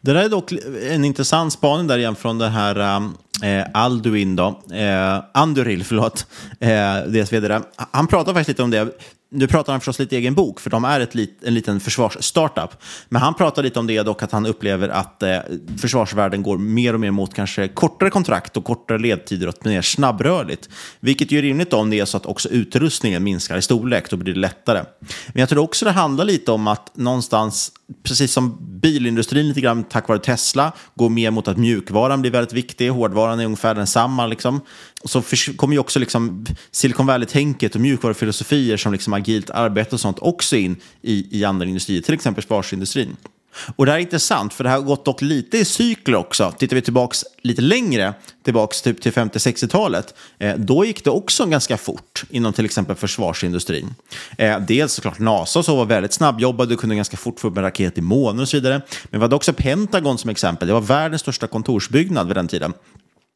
det där är dock en intressant spaning där igen från den här eh, Alduin, då, eh, Anduril, *laughs* förlåt, eh, deras vd. Han pratar faktiskt lite om det nu pratar han förstås lite egen bok, för de är ett lit, en liten försvarsstartup. Men han pratar lite om det dock, att han upplever att eh, försvarsvärlden går mer och mer mot kanske kortare kontrakt och kortare ledtider och mer snabbrörligt. Vilket ju är rimligt om det är så att också utrustningen minskar i storlek, då blir det lättare. Men jag tror också det handlar lite om att någonstans, precis som bilindustrin lite grann tack vare Tesla, går mer mot att mjukvaran blir väldigt viktig, hårdvaran är ungefär densamma. Liksom. Och så kommer ju också liksom Silicon Valley-tänket och mjukvarufilosofier som liksom agilt arbete och sånt också in i, i andra industrier, till exempel försvarsindustrin. Och det här är intressant, för det här har gått dock lite i cykler också. Tittar vi tillbaka lite längre, tillbaka typ till 50-60-talet, eh, då gick det också ganska fort inom till exempel försvarsindustrin. Eh, dels såklart NASA så var väldigt snabbjobbade och kunde ganska fort få upp en raket i månen och så vidare. Men vi hade också Pentagon som exempel. Det var världens största kontorsbyggnad vid den tiden.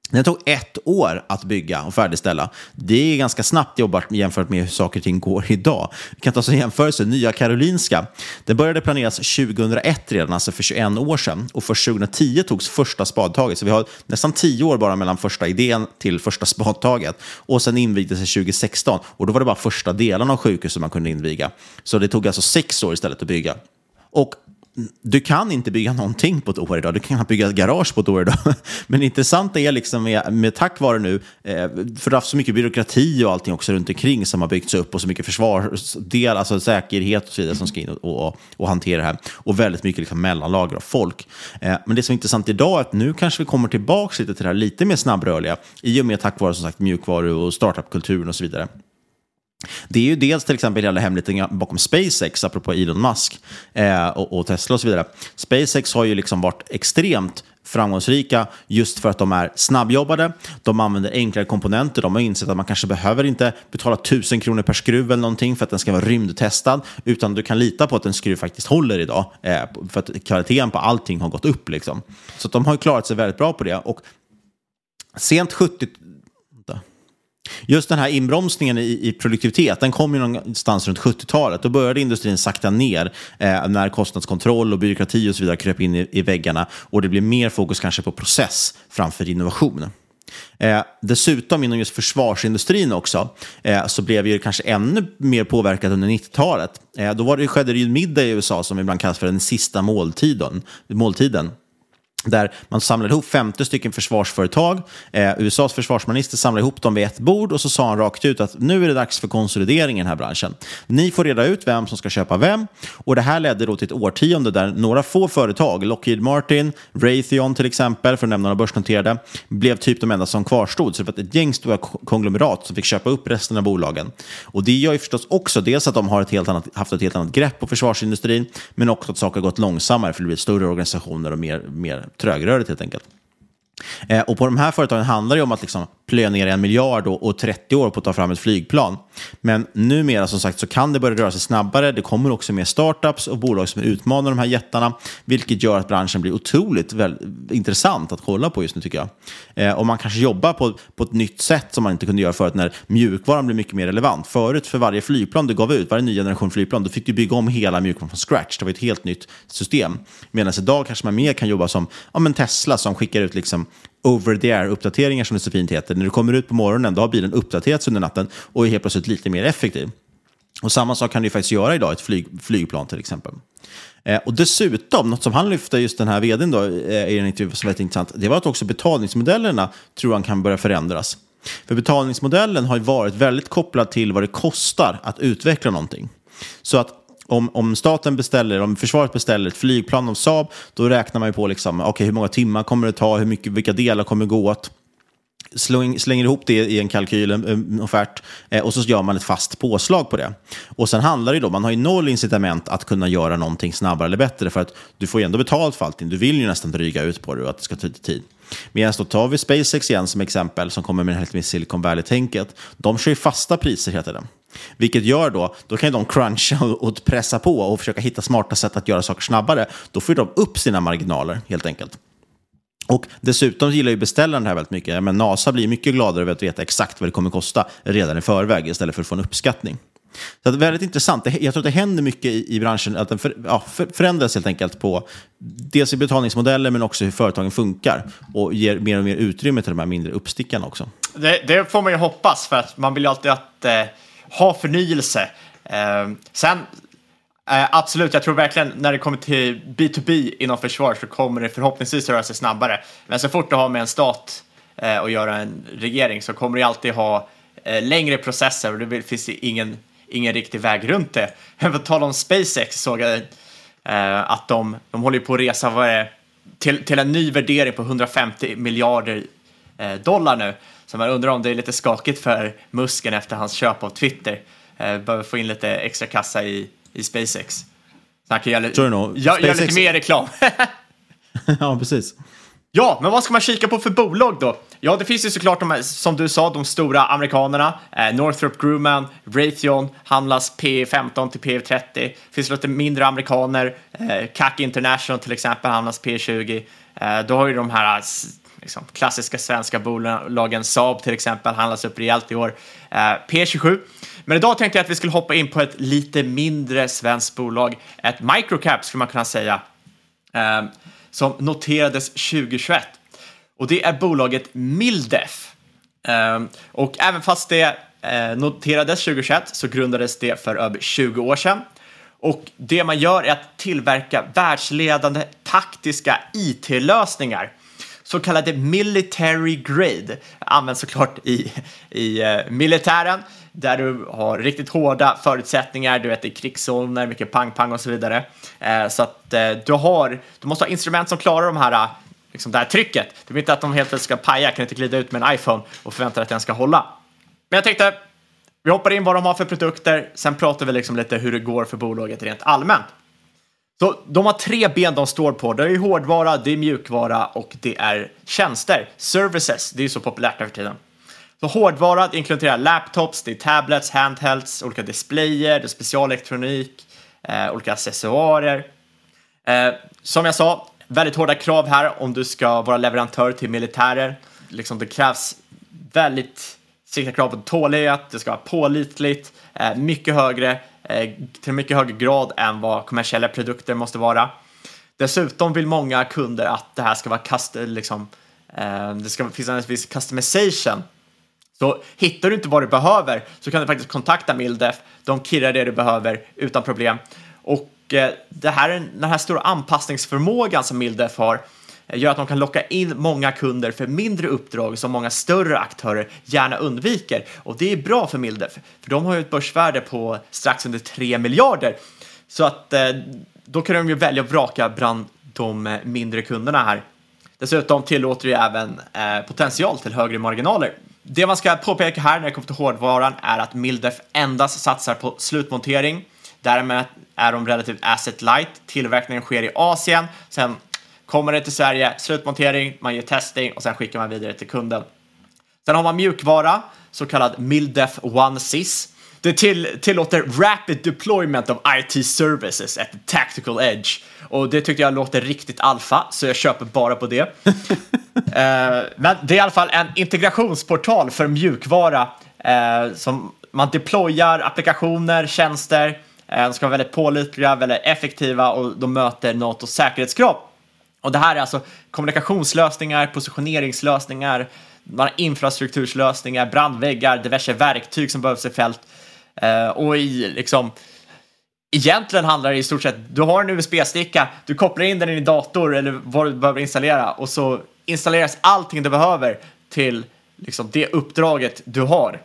Det tog ett år att bygga och färdigställa. Det är ganska snabbt jobbat jämfört med hur saker och ting går idag. Vi kan ta som jämförelse Nya Karolinska. Det började planeras 2001 redan, alltså för 21 år sedan. Och först 2010 togs första spadtaget. Så vi har nästan 10 år bara mellan första idén till första spadtaget. Och sen invigdes det 2016. Och då var det bara första delen av sjukhuset man kunde inviga. Så det tog alltså sex år istället att bygga. Och du kan inte bygga någonting på ett år idag. Du kan bygga ett garage på ett år idag. *laughs* Men det intressanta är liksom med, med tack vare nu, eh, för det har haft så mycket byråkrati och allting också runt omkring som har byggts upp och så mycket försvarsdel, alltså säkerhet och så vidare som ska in och, och, och hantera det här. Och väldigt mycket liksom mellanlager av folk. Eh, men det som är intressant idag är att nu kanske vi kommer tillbaka lite till det här lite mer snabbrörliga i och med tack vare som sagt mjukvaru och startupkulturen och så vidare. Det är ju dels till exempel hela hemligheten bakom SpaceX, apropå Elon Musk eh, och, och, Tesla och så vidare. SpaceX har ju liksom varit extremt framgångsrika just för att de är snabbjobbade, de använder enklare komponenter, de har insett att man kanske behöver inte betala tusen kronor per skruv eller någonting för att den ska vara rymdtestad, utan du kan lita på att en skruv faktiskt håller idag, eh, för att kvaliteten på allting har gått upp. Liksom. Så de har ju klarat sig väldigt bra på det. Och sent 70 Just den här inbromsningen i, i produktivitet, den kom ju någonstans runt 70-talet. Då började industrin sakta ner eh, när kostnadskontroll och byråkrati och så vidare kröp in i, i väggarna. Och det blev mer fokus kanske på process framför innovation. Eh, dessutom inom just försvarsindustrin också, eh, så blev ju kanske ännu mer påverkat under 90-talet. Eh, då var det, skedde det ju en middag i USA som ibland kallas för den sista måltiden. måltiden där man samlade ihop 50 stycken försvarsföretag. Eh, USAs försvarsminister samlade ihop dem vid ett bord och så sa han rakt ut att nu är det dags för konsolidering i den här branschen. Ni får reda ut vem som ska köpa vem. Och det här ledde då till ett årtionde där några få företag, Lockheed Martin, Raytheon till exempel, för att nämna några börsnoterade, blev typ de enda som kvarstod. Så det var ett gäng stora konglomerat som fick köpa upp resten av bolagen. Och det gör ju förstås också dels att de har ett helt annat, haft ett helt annat grepp på försvarsindustrin, men också att saker har gått långsammare för det blir större organisationer och mer, mer trögrörligt helt enkelt. Eh, och på de här företagen handlar det om att liksom plöja ner en miljard och, och 30 år på att ta fram ett flygplan. Men numera som sagt så kan det börja röra sig snabbare. Det kommer också mer startups och bolag som utmanar de här jättarna, vilket gör att branschen blir otroligt väl, intressant att kolla på just nu tycker jag. Eh, och man kanske jobbar på, på ett nytt sätt som man inte kunde göra förut när mjukvaran blev mycket mer relevant. Förut för varje flygplan du gav ut, varje ny generation flygplan, då fick du bygga om hela mjukvaran från scratch. Det var ett helt nytt system. Medan idag kanske man mer kan jobba som ja, men Tesla som skickar ut liksom over the air-uppdateringar som det så fint heter. När du kommer ut på morgonen då har bilen uppdaterats under natten och är helt plötsligt lite mer effektiv. Och samma sak kan du faktiskt göra idag, ett flyg, flygplan till exempel. Eh, och dessutom, något som han lyfte, just den här vdn då, eh, i en intervju som var väldigt intressant, det var att också betalningsmodellerna tror han kan börja förändras. För betalningsmodellen har ju varit väldigt kopplad till vad det kostar att utveckla någonting. Så att om, om staten beställer, om försvaret beställer ett flygplan av Saab, då räknar man ju på liksom, okay, hur många timmar kommer det ta, hur mycket, vilka delar kommer gå åt. slänger ihop det i en kalkyl, en, offert, eh, och så gör man ett fast påslag på det. Och sen handlar det då, man har ju noll incitament att kunna göra någonting snabbare eller bättre, för att du får ju ändå betalt för allting. Du vill ju nästan dryga ut på det och att det ska ta lite tid. Medan då tar vi SpaceX igen som exempel, som kommer med helt med Silicon Valley-tänket. De kör ju fasta priser heter det. Vilket gör då, då kan de cruncha och pressa på och försöka hitta smarta sätt att göra saker snabbare. Då får de upp sina marginaler helt enkelt. Och dessutom gillar ju beställaren det här väldigt mycket. Men NASA blir mycket gladare över att veta exakt vad det kommer kosta redan i förväg istället för att få en uppskattning. Så det är väldigt intressant. Jag tror att det händer mycket i, i branschen, att den för, ja, för, förändras helt enkelt på dels i betalningsmodeller men också hur företagen funkar och ger mer och mer utrymme till de här mindre uppstickarna också. Det, det får man ju hoppas för att man vill ju alltid att, eh, ha förnyelse. Eh, sen Eh, absolut, jag tror verkligen när det kommer till B2B inom försvar så kommer det förhoppningsvis röra sig snabbare. Men så fort du har med en stat eh, och göra en regering så kommer du alltid ha eh, längre processer och det finns ingen, ingen riktig väg runt det. *laughs* På tal om SpaceX såg jag eh, att de, de håller på att resa vad är, till, till en ny värdering på 150 miljarder dollar nu. Så man undrar om det är lite skakigt för Musken efter hans köp av Twitter. Eh, behöver få in lite extra kassa i i SpaceX. Så han kan göra, nog. gör, SpaceX... lite mer reklam. *laughs* ja, precis. Ja, men vad ska man kika på för bolag då? Ja, det finns ju såklart de som du sa, de stora amerikanerna. Eh, Northrop Grumman, Raytheon handlas P15 till P30. Det finns lite mindre amerikaner. Eh, CAC International till exempel handlas P20. Eh, då har ju de här liksom, klassiska svenska bolagen, Saab till exempel, handlas upp rejält i år. Eh, P27. Men idag tänkte jag att vi skulle hoppa in på ett lite mindre svenskt bolag, ett microcap skulle man kunna säga, eh, som noterades 2021. Och det är bolaget Mildef. Eh, och även fast det eh, noterades 2021 så grundades det för över 20 år sedan. Och det man gör är att tillverka världsledande taktiska IT-lösningar så kallade military grade används såklart i, i eh, militären där du har riktigt hårda förutsättningar, du vet i krigszoner, mycket pang-pang och så vidare. Eh, så att eh, du har, du måste ha instrument som klarar de här, liksom det här trycket. Du vill inte att de helt plötsligt ska paja, kan inte glida ut med en iPhone och förvänta dig att den ska hålla. Men jag tänkte, vi hoppar in vad de har för produkter, sen pratar vi liksom lite hur det går för bolaget rent allmänt. Så de har tre ben de står på. Det är hårdvara, det är mjukvara och det är tjänster. Services, det är så populärt nu för tiden. Så hårdvara det inkluderar laptops, det är tablets, handhelds, olika displayer, det är specialelektronik, eh, olika accessoarer. Eh, som jag sa, väldigt hårda krav här om du ska vara leverantör till militärer. Liksom det krävs väldigt strikta krav på tålighet, det ska vara pålitligt, eh, mycket högre Eh, till till mycket högre grad än vad kommersiella produkter måste vara. Dessutom vill många kunder att det här ska vara custom, liksom, eh, det ska finnas en viss customization. Så hittar du inte vad du behöver så kan du faktiskt kontakta Mildef. De kirrar det du behöver utan problem. Och eh, det här, den här stora anpassningsförmågan som Mildef har Eh, gör att de kan locka in många kunder för mindre uppdrag som många större aktörer gärna undviker. Och det är bra för Mildef, för de har ju ett börsvärde på strax under 3 miljarder. Så att eh, då kan de ju välja att vraka bland de eh, mindre kunderna här. Dessutom tillåter det även potential till högre marginaler. Det man ska påpeka här när det kommer till hårdvaran är att Mildef endast satsar på slutmontering. Därmed är de relativt asset light. Tillverkningen sker i Asien. Sen Kommer det till Sverige, slutmontering, man gör testing och sen skickar man vidare till kunden. Sen har man mjukvara, så kallad Mildef One Sys. Det till, tillåter rapid deployment of IT services at the tactical edge. Och det tyckte jag låter riktigt alfa, så jag köper bara på det. uh, *laughs* men det är i alla fall en integrationsportal för mjukvara uh, som man deployar applikationer, tjänster. Uh, de ska vara väldigt pålitliga, väldigt effektiva och de möter NATOs säkerhetskrav. Och det här är alltså kommunikationslösningar, positioneringslösningar, man har infrastrukturslösningar, brandväggar, diverse verktyg som behövs i fält. Uh, och i liksom Egentligen handlar det i stort sett, du har en USB-sticka, du kopplar in den i din dator eller vad du behöver installera och så installeras allting du behöver till liksom, det uppdraget du har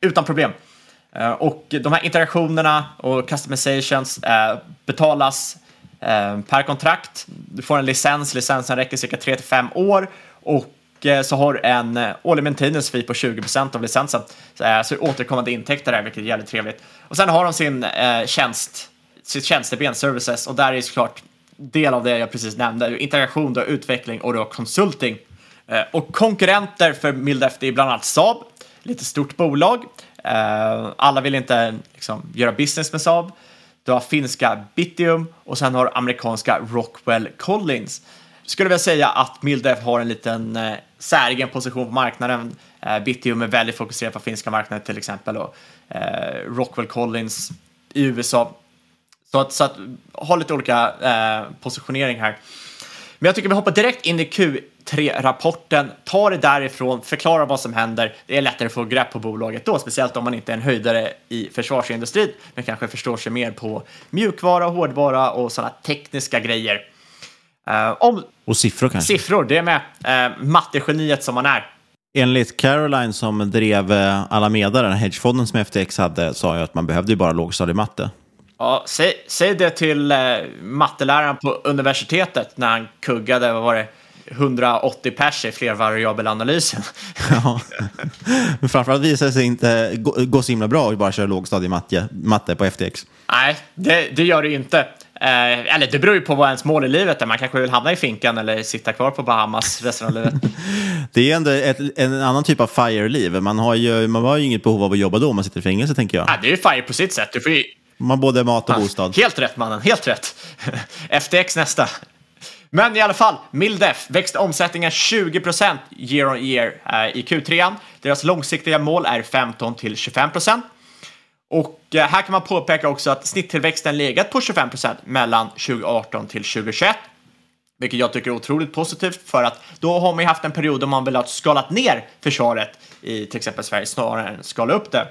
utan problem. Uh, och de här interaktionerna och customizations uh, betalas Eh, per kontrakt. Du får en licens, licensen räcker cirka 3 5 år och eh, så har du en eh, årlig maintenance fee på 20% av licensen. Så, eh, så återkommande intäkter där, vilket är jävligt trevligt. Och sen har de sin eh, tjänst, sitt tjänsteben, services, och där är såklart del av det jag precis nämnde, Integration, då, utveckling och då consulting. Eh, och konkurrenter för Mildeft är bland annat Saab, lite stort bolag. Eh, alla vill inte liksom, göra business med Saab. Du har finska Bitium och sen har du amerikanska Rockwell Collins. Skulle vilja säga att Mildef har en liten eh, säregen position på marknaden. Eh, Bitium är väldigt fokuserad på finska marknaden till exempel och eh, Rockwell Collins i USA. Så att, så att ha lite olika eh, positionering här. Men jag tycker vi hoppar direkt in i Q. Q3-rapporten, tar det därifrån, förklarar vad som händer. Det är lättare att få grepp på bolaget då, speciellt om man inte är en höjdare i försvarsindustrin, men kanske förstår sig mer på mjukvara, hårdvara och sådana tekniska grejer. Uh, om och siffror kanske? Siffror, det är med. Uh, mattegeniet som man är. Enligt Caroline som drev uh, Alameda, den hedgefonden som FTX hade, sa ju att man behövde ju bara lågstadiematte. Ja, säg, säg det till uh, matteläraren på universitetet när han kuggade, vad var det, 180 pers i flervariabelanalysen. ja, men framförallt visade det sig inte gå, gå så himla bra att bara köra lågstadiematte matte på FTX. Nej, det, det gör det inte. Eh, eller det beror ju på vad ens mål i livet är. Man kanske vill hamna i finkan eller sitta kvar på Bahamas resten av livet. *laughs* det är ändå ett, en annan typ av FIRE-liv. Man, har ju, man har ju inget behov av att jobba då om man sitter i fängelse, tänker jag. Ja, det är ju FIRE på sitt sätt. Du får ju... Man har både mat och ja, bostad. Helt rätt, mannen. Helt rätt. *laughs* FTX nästa. Men i alla fall, Mildef växte omsättningen 20 year on year eh, i Q3. Deras långsiktiga mål är 15 till 25% och eh, här kan man påpeka också att snitttillväxten legat på 25% mellan 2018 till 2021. Vilket jag tycker är otroligt positivt för att då har man ju haft en period då man vill ha skalat ner försvaret i till exempel Sverige snarare än skala upp det.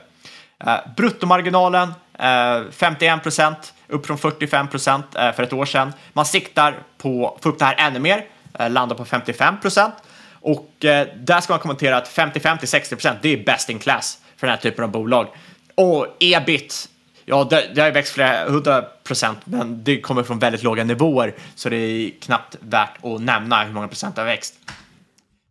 Eh, bruttomarginalen Eh, 51 procent, upp från 45 procent eh, för ett år sedan. Man siktar på att få upp det här ännu mer, eh, landa på 55 procent. Och där ska man kommentera att 55 till 60 procent, det är best in class för den här typen av bolag. Och ebit, ja det, det har växt flera hundra procent, men det kommer från väldigt låga nivåer, så det är knappt värt att nämna hur många procent det har växt.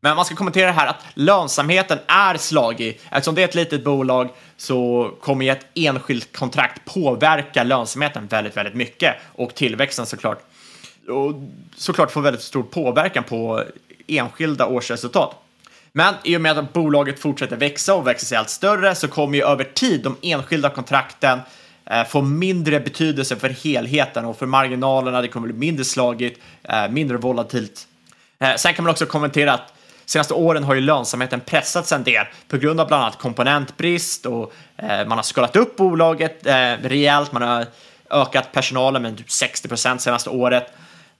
Men man ska kommentera här att lönsamheten är slagig. Eftersom det är ett litet bolag så kommer ju ett enskilt kontrakt påverka lönsamheten väldigt, väldigt mycket och tillväxten såklart. Och såklart får väldigt stor påverkan på enskilda årsresultat. Men i och med att bolaget fortsätter växa och växer sig allt större så kommer ju över tid de enskilda kontrakten eh, få mindre betydelse för helheten och för marginalerna. Det kommer bli mindre slagigt, eh, mindre volatilt. Eh, sen kan man också kommentera att senaste åren har ju lönsamheten pressats en del på grund av bland annat komponentbrist och eh, man har skalat upp bolaget eh, rejält. Man har ökat personalen med typ 60 procent senaste året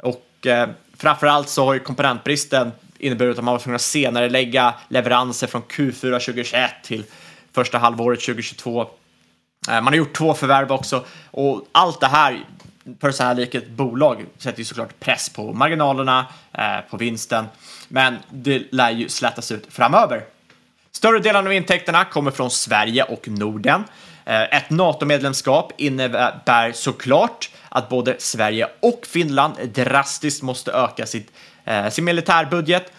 och eh, framför allt så har ju komponentbristen inneburit att man var tvungen att senare lägga leveranser från Q4 2021 till första halvåret 2022. Man har gjort två förvärv också och allt det här för så här liket bolag sätter ju såklart press på marginalerna, eh, på vinsten, men det lär ju slätas ut framöver. Större delen av intäkterna kommer från Sverige och Norden. Eh, ett NATO-medlemskap innebär såklart att både Sverige och Finland drastiskt måste öka sitt eh, sin militärbudget.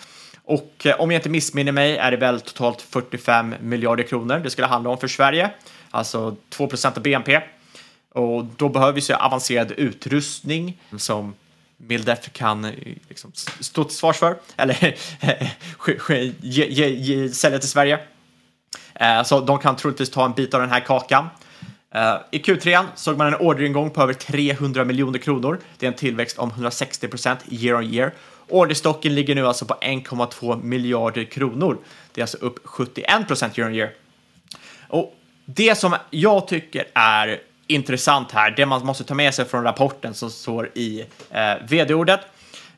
Och eh, om jag inte missminner mig är det väl totalt 45 miljarder kronor det skulle handla om för Sverige, alltså 2 procent av BNP. Och då behöver vi så avancerad utrustning som Mildef kan eh, liksom stå till svars för, eller *laughs* ge, ge, ge, sälja till Sverige. Eh, så de kan troligtvis ta en bit av den här kakan. Eh, I Q3 såg man en orderingång på över 300 miljoner kronor. Det är en tillväxt om 160 procent year on year Orderstocken ligger nu alltså på 1,2 miljarder kronor. Det är alltså upp 71 procent year on year. Och det som jag tycker är intressant här, det man måste ta med sig från rapporten som står i eh, vd-ordet,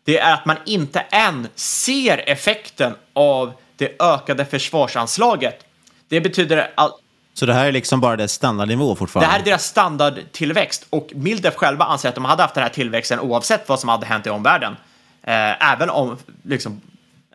det är att man inte än ser effekten av det ökade försvarsanslaget. Det betyder att så det här är liksom bara deras standardnivå fortfarande? Det här är deras standardtillväxt och Mildef själva anser att de hade haft den här tillväxten oavsett vad som hade hänt i omvärlden. Eh, även om liksom,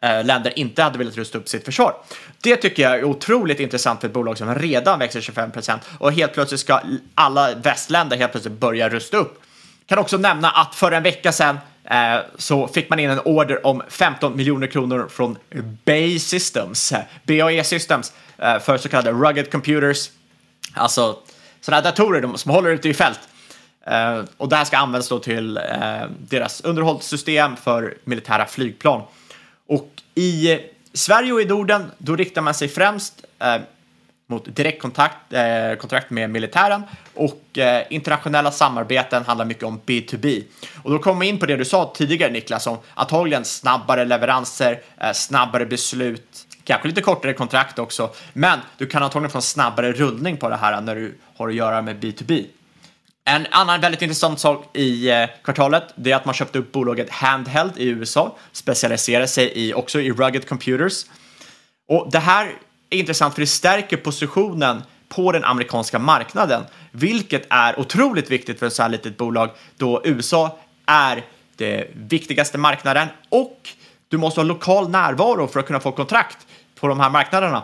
Eh, länder inte hade velat rusta upp sitt försvar. Det tycker jag är otroligt intressant för ett bolag som redan växer 25 procent och helt plötsligt ska alla västländer helt plötsligt börja rusta upp. Kan också nämna att för en vecka sedan eh, så fick man in en order om 15 miljoner kronor från Bay Systems, BAE Systems, eh, för så kallade rugged computers, alltså sådana här datorer som håller ute i fält. Eh, och det här ska användas då till eh, deras underhållssystem för militära flygplan. Och i eh, Sverige och i Norden, då riktar man sig främst eh, mot direktkontakt eh, kontrakt med militären och eh, internationella samarbeten handlar mycket om B2B. Och då kommer vi in på det du sa tidigare Niklas om antagligen snabbare leveranser, eh, snabbare beslut, kanske lite kortare kontrakt också, men du kan antagligen få en snabbare rullning på det här när du har att göra med B2B. En annan väldigt intressant sak i eh, kvartalet det är att man köpte upp bolaget Handheld i USA, specialiserar sig i, också i rugged computers. Och det här är intressant för det stärker positionen på den amerikanska marknaden, vilket är otroligt viktigt för ett så här litet bolag då USA är det viktigaste marknaden och du måste ha lokal närvaro för att kunna få kontrakt på de här marknaderna.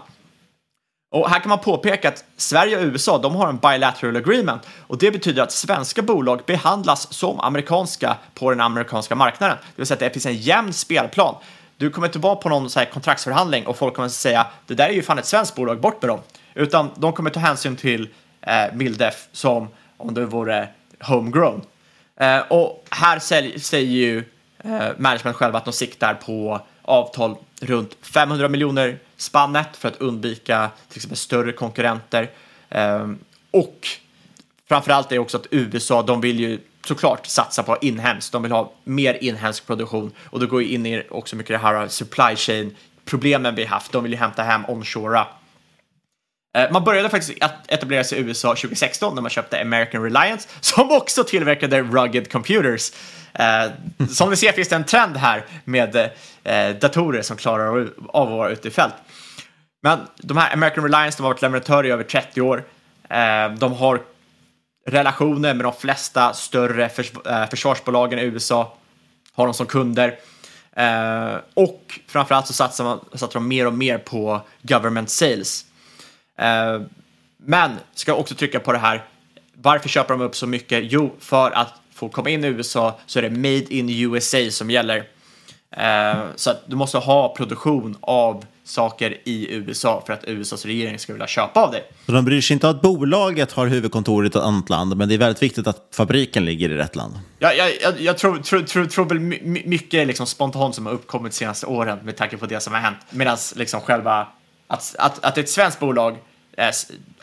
Och här kan man påpeka att Sverige och USA, de har en bilateral agreement och det betyder att svenska bolag behandlas som amerikanska på den amerikanska marknaden. Det vill säga att det finns en jämn spelplan. Du kommer inte vara på någon så här kontraktsförhandling och folk kommer att säga det där är ju fan ett svenskt bolag, bort med dem. Utan de kommer ta hänsyn till eh, Mildef som om det vore homegrown. Eh, och här säger ju eh, management själva att de siktar på avtal runt 500 miljoner spannet för att undvika till exempel större konkurrenter. Ehm, och framförallt är också att USA, de vill ju såklart satsa på inhemskt. De vill ha mer inhemsk produktion och då går ju in i också mycket det här supply chain problemen vi haft. De vill ju hämta hem onshora. Ehm, man började faktiskt att etablera sig i USA 2016 när man köpte American Reliance *laughs* som också tillverkade rugged computers. Ehm, som ni ser finns det en trend här med eh, datorer som klarar av att vara ute i fält. Men de här American Reliance de har varit leverantörer i över 30 år. Eh, de har relationer med de flesta större eh, försvarsbolagen i USA. Har de som kunder. Eh, och framförallt så satsar, man, satsar de mer och mer på government sales. Men ska också trycka på det här. Varför köper de upp så mycket? Jo, för att få komma in i USA så är det Made in USA som gäller. Så att du måste ha produktion av saker i USA för att USAs regering ska vilja köpa av dig. Så de bryr sig inte att bolaget har huvudkontoret i ett annat land, men det är väldigt viktigt att fabriken ligger i rätt land. Ja, jag, jag, jag tror, tror, tror, tror väl mycket liksom spontant som har uppkommit de senaste åren med tanke på det som har hänt. Medan liksom själva att, att, att ett svenskt bolag eh,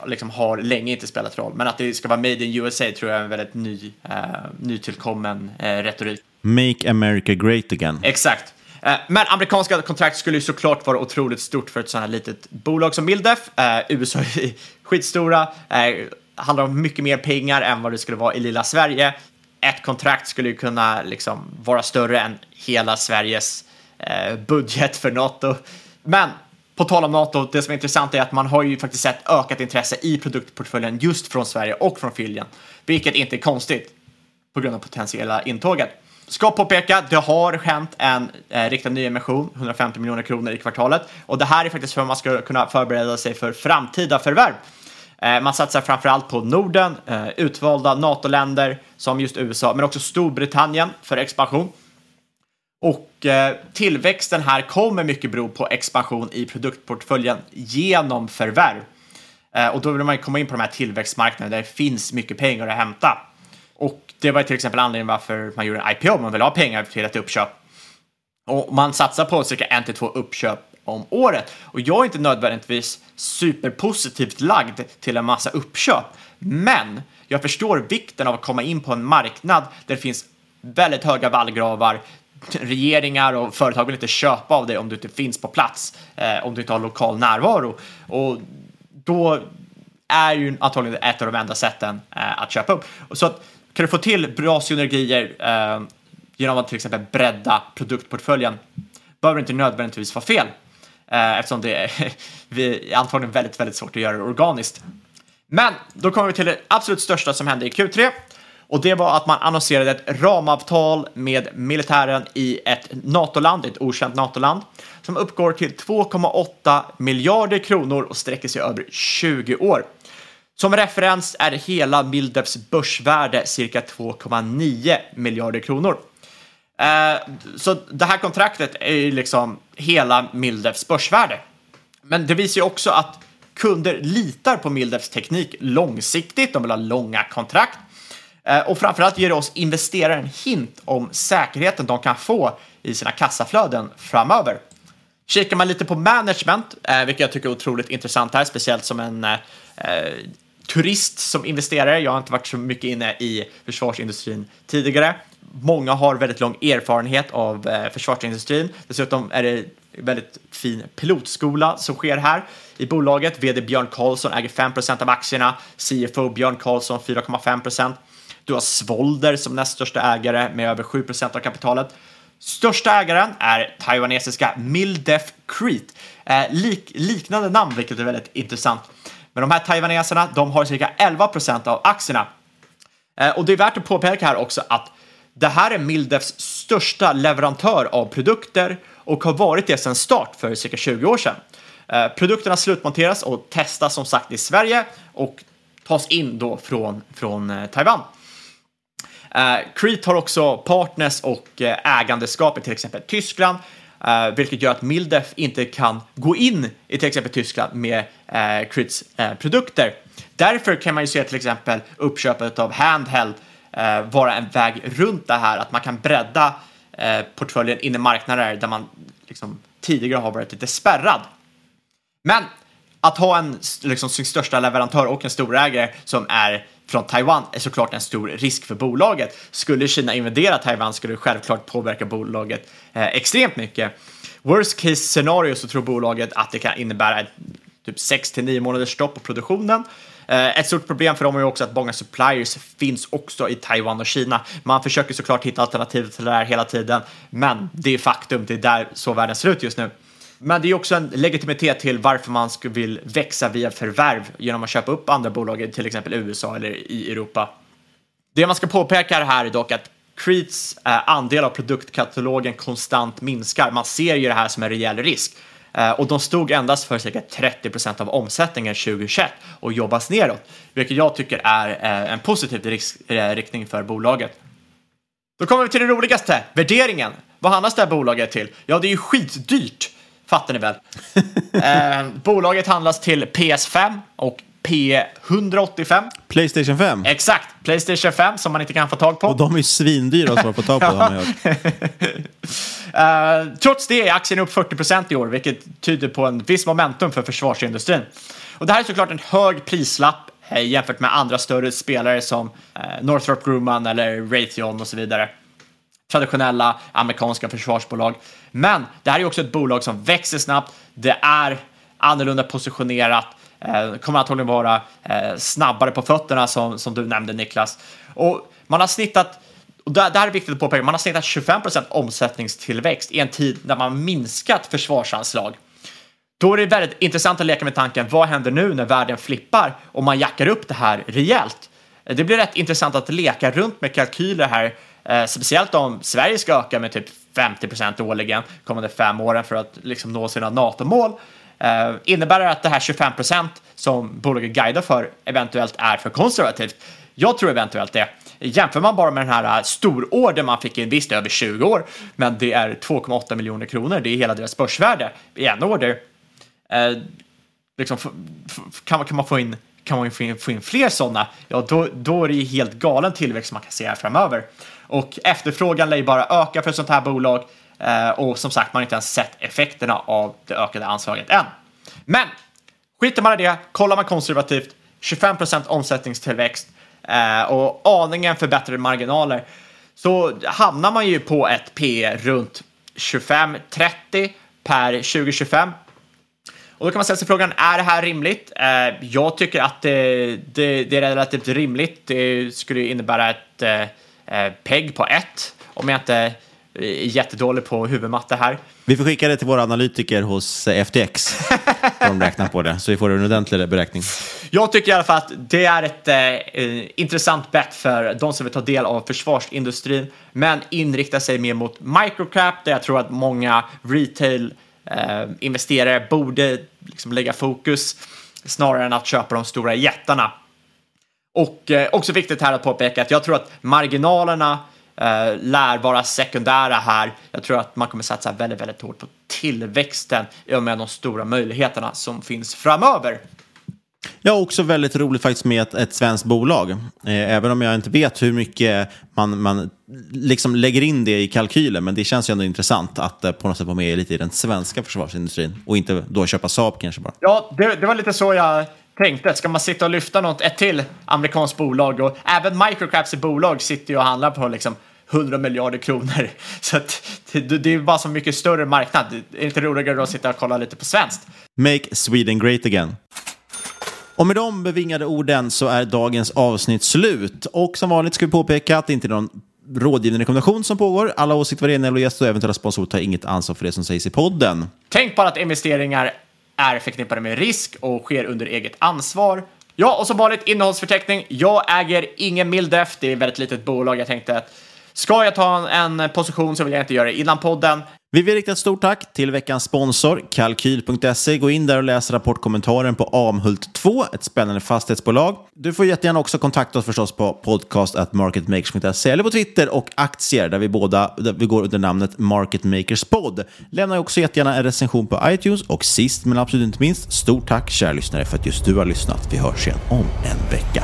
liksom har länge inte spelat roll, men att det ska vara made in USA tror jag är en väldigt ny, eh, nytillkommen eh, retorik. Make America great again. Exakt. Eh, men amerikanska kontrakt skulle ju såklart vara otroligt stort för ett sådant här litet bolag som Mildef. Eh, USA är *laughs* skitstora, eh, handlar om mycket mer pengar än vad det skulle vara i lilla Sverige. Ett kontrakt skulle ju kunna liksom vara större än hela Sveriges budget för NATO. Men på tal om NATO, det som är intressant är att man har ju faktiskt sett ökat intresse i produktportföljen just från Sverige och från Finland, vilket inte är konstigt på grund av potentiella intåget. Ska påpeka, det har hänt en eh, riktad nyemission, 150 miljoner kronor i kvartalet. Och det här är faktiskt för att man ska kunna förbereda sig för framtida förvärv. Eh, man satsar framförallt på Norden, eh, utvalda NATO-länder som just USA, men också Storbritannien för expansion. Och eh, tillväxten här kommer mycket bero på expansion i produktportföljen genom förvärv. Eh, och då vill man komma in på de här tillväxtmarknaderna där det finns mycket pengar att hämta. Och det var till exempel anledningen varför man gjorde en IPO, man vill ha pengar till ett uppköp. Och man satsar på cirka en till två uppköp om året. Och jag är inte nödvändigtvis superpositivt lagd till en massa uppköp. Men jag förstår vikten av att komma in på en marknad där det finns väldigt höga vallgravar. Regeringar och företag vill inte köpa av dig om du inte finns på plats, eh, om du inte har lokal närvaro. Och då är ju antagligen ett av de enda sätten eh, att köpa upp. Och så att kan du få till bra synergier eh, genom att till exempel bredda produktportföljen behöver inte nödvändigtvis vara fel eh, eftersom det är *laughs* antagligen väldigt, väldigt svårt att göra det organiskt. Men då kommer vi till det absolut största som hände i Q3 och det var att man annonserade ett ramavtal med militären i ett NATO-land, ett okänt NATO-land, som uppgår till 2,8 miljarder kronor och sträcker sig över 20 år. Som referens är hela Mildefs börsvärde cirka 2,9 miljarder kronor. Eh, så det här kontraktet är ju liksom hela Mildefs börsvärde. Men det visar ju också att kunder litar på Mildefs teknik långsiktigt. De vill ha långa kontrakt. Eh, och framförallt ger det oss investerare en hint om säkerheten de kan få i sina kassaflöden framöver. Kikar man lite på management, eh, vilket jag tycker är otroligt intressant här, speciellt som en turist som investerare. Jag har inte varit så mycket inne i försvarsindustrin tidigare. Många har väldigt lång erfarenhet av eh, försvarsindustrin. Dessutom är det väldigt fin pilotskola som sker här i bolaget. VD Björn Karlsson äger 5% av aktierna, CFO Björn Karlsson 4,5% Du har Svolder som näst största ägare med över 7% av kapitalet. Största ägaren är taiwanesiska Mildef Crete. Eh, lik, liknande namn, vilket är väldigt intressant. Men de här taiwaneserna, de har cirka 11 procent av aktierna. Eh, och det är värt att påpeka här också att det här är Mildefs största leverantör av produkter och har varit det sedan start för cirka 20 år sedan. Eh, produkterna slutmonteras och testas som sagt i Sverige och tas in då från, från eh, Taiwan. Uh, Crete har också partners och ägandeskap i till exempel Tyskland, uh, vilket gör att Mildef inte kan gå in i till exempel Tyskland med eh, uh, Cretes eh, produkter. Därför kan man ju se till exempel uppköpet av Handheld vara en väg runt det här, att man kan bredda portföljen in i marknader där man liksom, tidigare har varit lite spärrad. Men att ha en, liksom, sin största leverantör och en storägare som är från Taiwan är såklart en stor risk för bolaget. Skulle Kina invadera Taiwan skulle det självklart påverka bolaget eh, extremt mycket. Worst case scenario så tror bolaget att det kan innebära ett typ 6 till 9 månaders stopp på produktionen. Eh, ett stort problem för dem är också att många suppliers finns också i Taiwan och Kina. Man försöker såklart hitta alternativ till det här hela tiden, men det är faktum. Det är där så världen ser ut just nu. Men det är också en legitimitet till varför man vill växa via förvärv genom att köpa upp andra bolag i till exempel USA eller i Europa. Det man ska påpeka här är dock att Creeds eh, andel av produktkatalogen konstant minskar. Man ser ju det här som en rejäl risk. Eh, och de stod endast för cirka 30 procent av omsättningen 2021 och jobbas neråt, vilket jag tycker är eh, en positiv riktning för bolaget. Då kommer vi till det roligaste, värderingen. Vad handlas det här bolaget till? Ja, det är ju skitdyrt fattar ni väl. *laughs* eh, bolaget handlas till PS5 och P185. Playstation 5? Exakt, Playstation 5 som man inte kan få tag på. Och de är ju svindyra att få tag på, *laughs* har man hört. uh, trots det är aktien upp 40 i år, vilket tyder på en viss momentum för försvarsindustrin. Och det här är såklart en hög prislapp eh, jämfört med andra större spelare som eh, Northrop Grumman eller Raytheon och så vidare traditionella amerikanska försvarsbolag. Men det här är också ett bolag som växer snabbt. Det är annorlunda positionerat, eh, kommer antagligen vara eh, snabbare på fötterna som, som du nämnde Niklas. Och man har snittat och det, det här är viktigt att påpeka, man har snittat 25% omsättningstillväxt i en tid när man minskat försvarsanslag. Då är det väldigt intressant att leka med tanken, vad händer nu när världen flippar och man jackar upp det här rejält? Det blir rätt intressant att leka runt med kalkyler här Eh, speciellt om Sverige ska öka med typ 50 procent årligen kommande fem åren för att liksom nå sina NATO-mål. Eh, innebär det att det här 25 procent som bolaget guidar för eventuellt är för konservativt? Jag tror eventuellt det. Jämför man bara med den här eh, stororder man fick in, visst över 20 år, men det är 2,8 miljoner kronor. Det är hela deras börsvärde i en order. Eh, liksom, kan, kan man få in kan man få in, få in fler sådana, ja då, då är det ju helt galen tillväxt man kan se här framöver. Och efterfrågan lär ju bara öka för ett sånt här bolag eh, och som sagt, man har inte ens sett effekterna av det ökade anslaget än. Men skiter man i det, kollar man konservativt, 25 omsättningstillväxt eh, och aningen förbättrade marginaler så hamnar man ju på ett P runt 25-30 per 2025. Och då kan man ställa sig frågan, är det här rimligt? Eh, jag tycker att det, det, det, är relativt rimligt. Det skulle innebära ett eh, eh, PEG på 1, om jag inte är jättedålig på huvudmatte här. Vi får skicka det till våra analytiker hos eh, FTX. *laughs* de räknar på det, så vi får en ordentlig beräkning. Jag tycker i alla fall att det är ett eh, intressant bet för de som vill ta del av försvarsindustrin, men inrikta sig mer mot microcap, där jag tror att många retail eh, investerare borde liksom lägga fokus snarare än att köpa de stora jättarna. Och eh, också viktigt här att påpeka att jag tror att marginalerna eh, lär vara sekundära här. Jag tror att man kommer satsa väldigt, väldigt hårt på tillväxten i och med de stora möjligheterna som finns framöver. Ja, också väldigt roligt faktiskt med ett, ett svenskt bolag. Eh, även om jag inte vet hur mycket man, man liksom lägger in det i kalkylen, men det känns ju ändå intressant att eh, på något sätt vara med lite i den svenska försvarsindustrin och inte då köpa Saab kanske bara. Ja, det, det var lite så jag tänkte. Ska man sitta och lyfta något, ett till amerikanskt bolag och även microcaps i bolag sitter ju och handlar på liksom 100 miljarder kronor. *laughs* Så att det, det är bara så mycket större marknad. Det är inte roligare att sitta och kolla lite på svenskt. Make Sweden great again. Och med de bevingade orden så är dagens avsnitt slut. Och som vanligt ska vi påpeka att det inte är någon rådgivande rekommendation som pågår. Alla åsikter, värderingar och gäst och eventuella sponsorer tar inget ansvar för det som sägs i podden. Tänk bara att investeringar är förknippade med risk och sker under eget ansvar. Ja, och som vanligt innehållsförteckning. Jag äger ingen Mildef, det är ett väldigt litet bolag. Jag tänkte att ska jag ta en position så vill jag inte göra det innan podden. Vi vill rikta ett stort tack till veckans sponsor, Kalkyl.se. Gå in där och läs rapportkommentaren på Amhult 2, ett spännande fastighetsbolag. Du får jättegärna också kontakta oss förstås på podcast.marketmakers.se eller på Twitter och aktier där vi båda där vi går under namnet Market Makers Podd. Lämna också jättegärna en recension på iTunes och sist men absolut inte minst, stort tack kära lyssnare för att just du har lyssnat. Vi hörs igen om en vecka.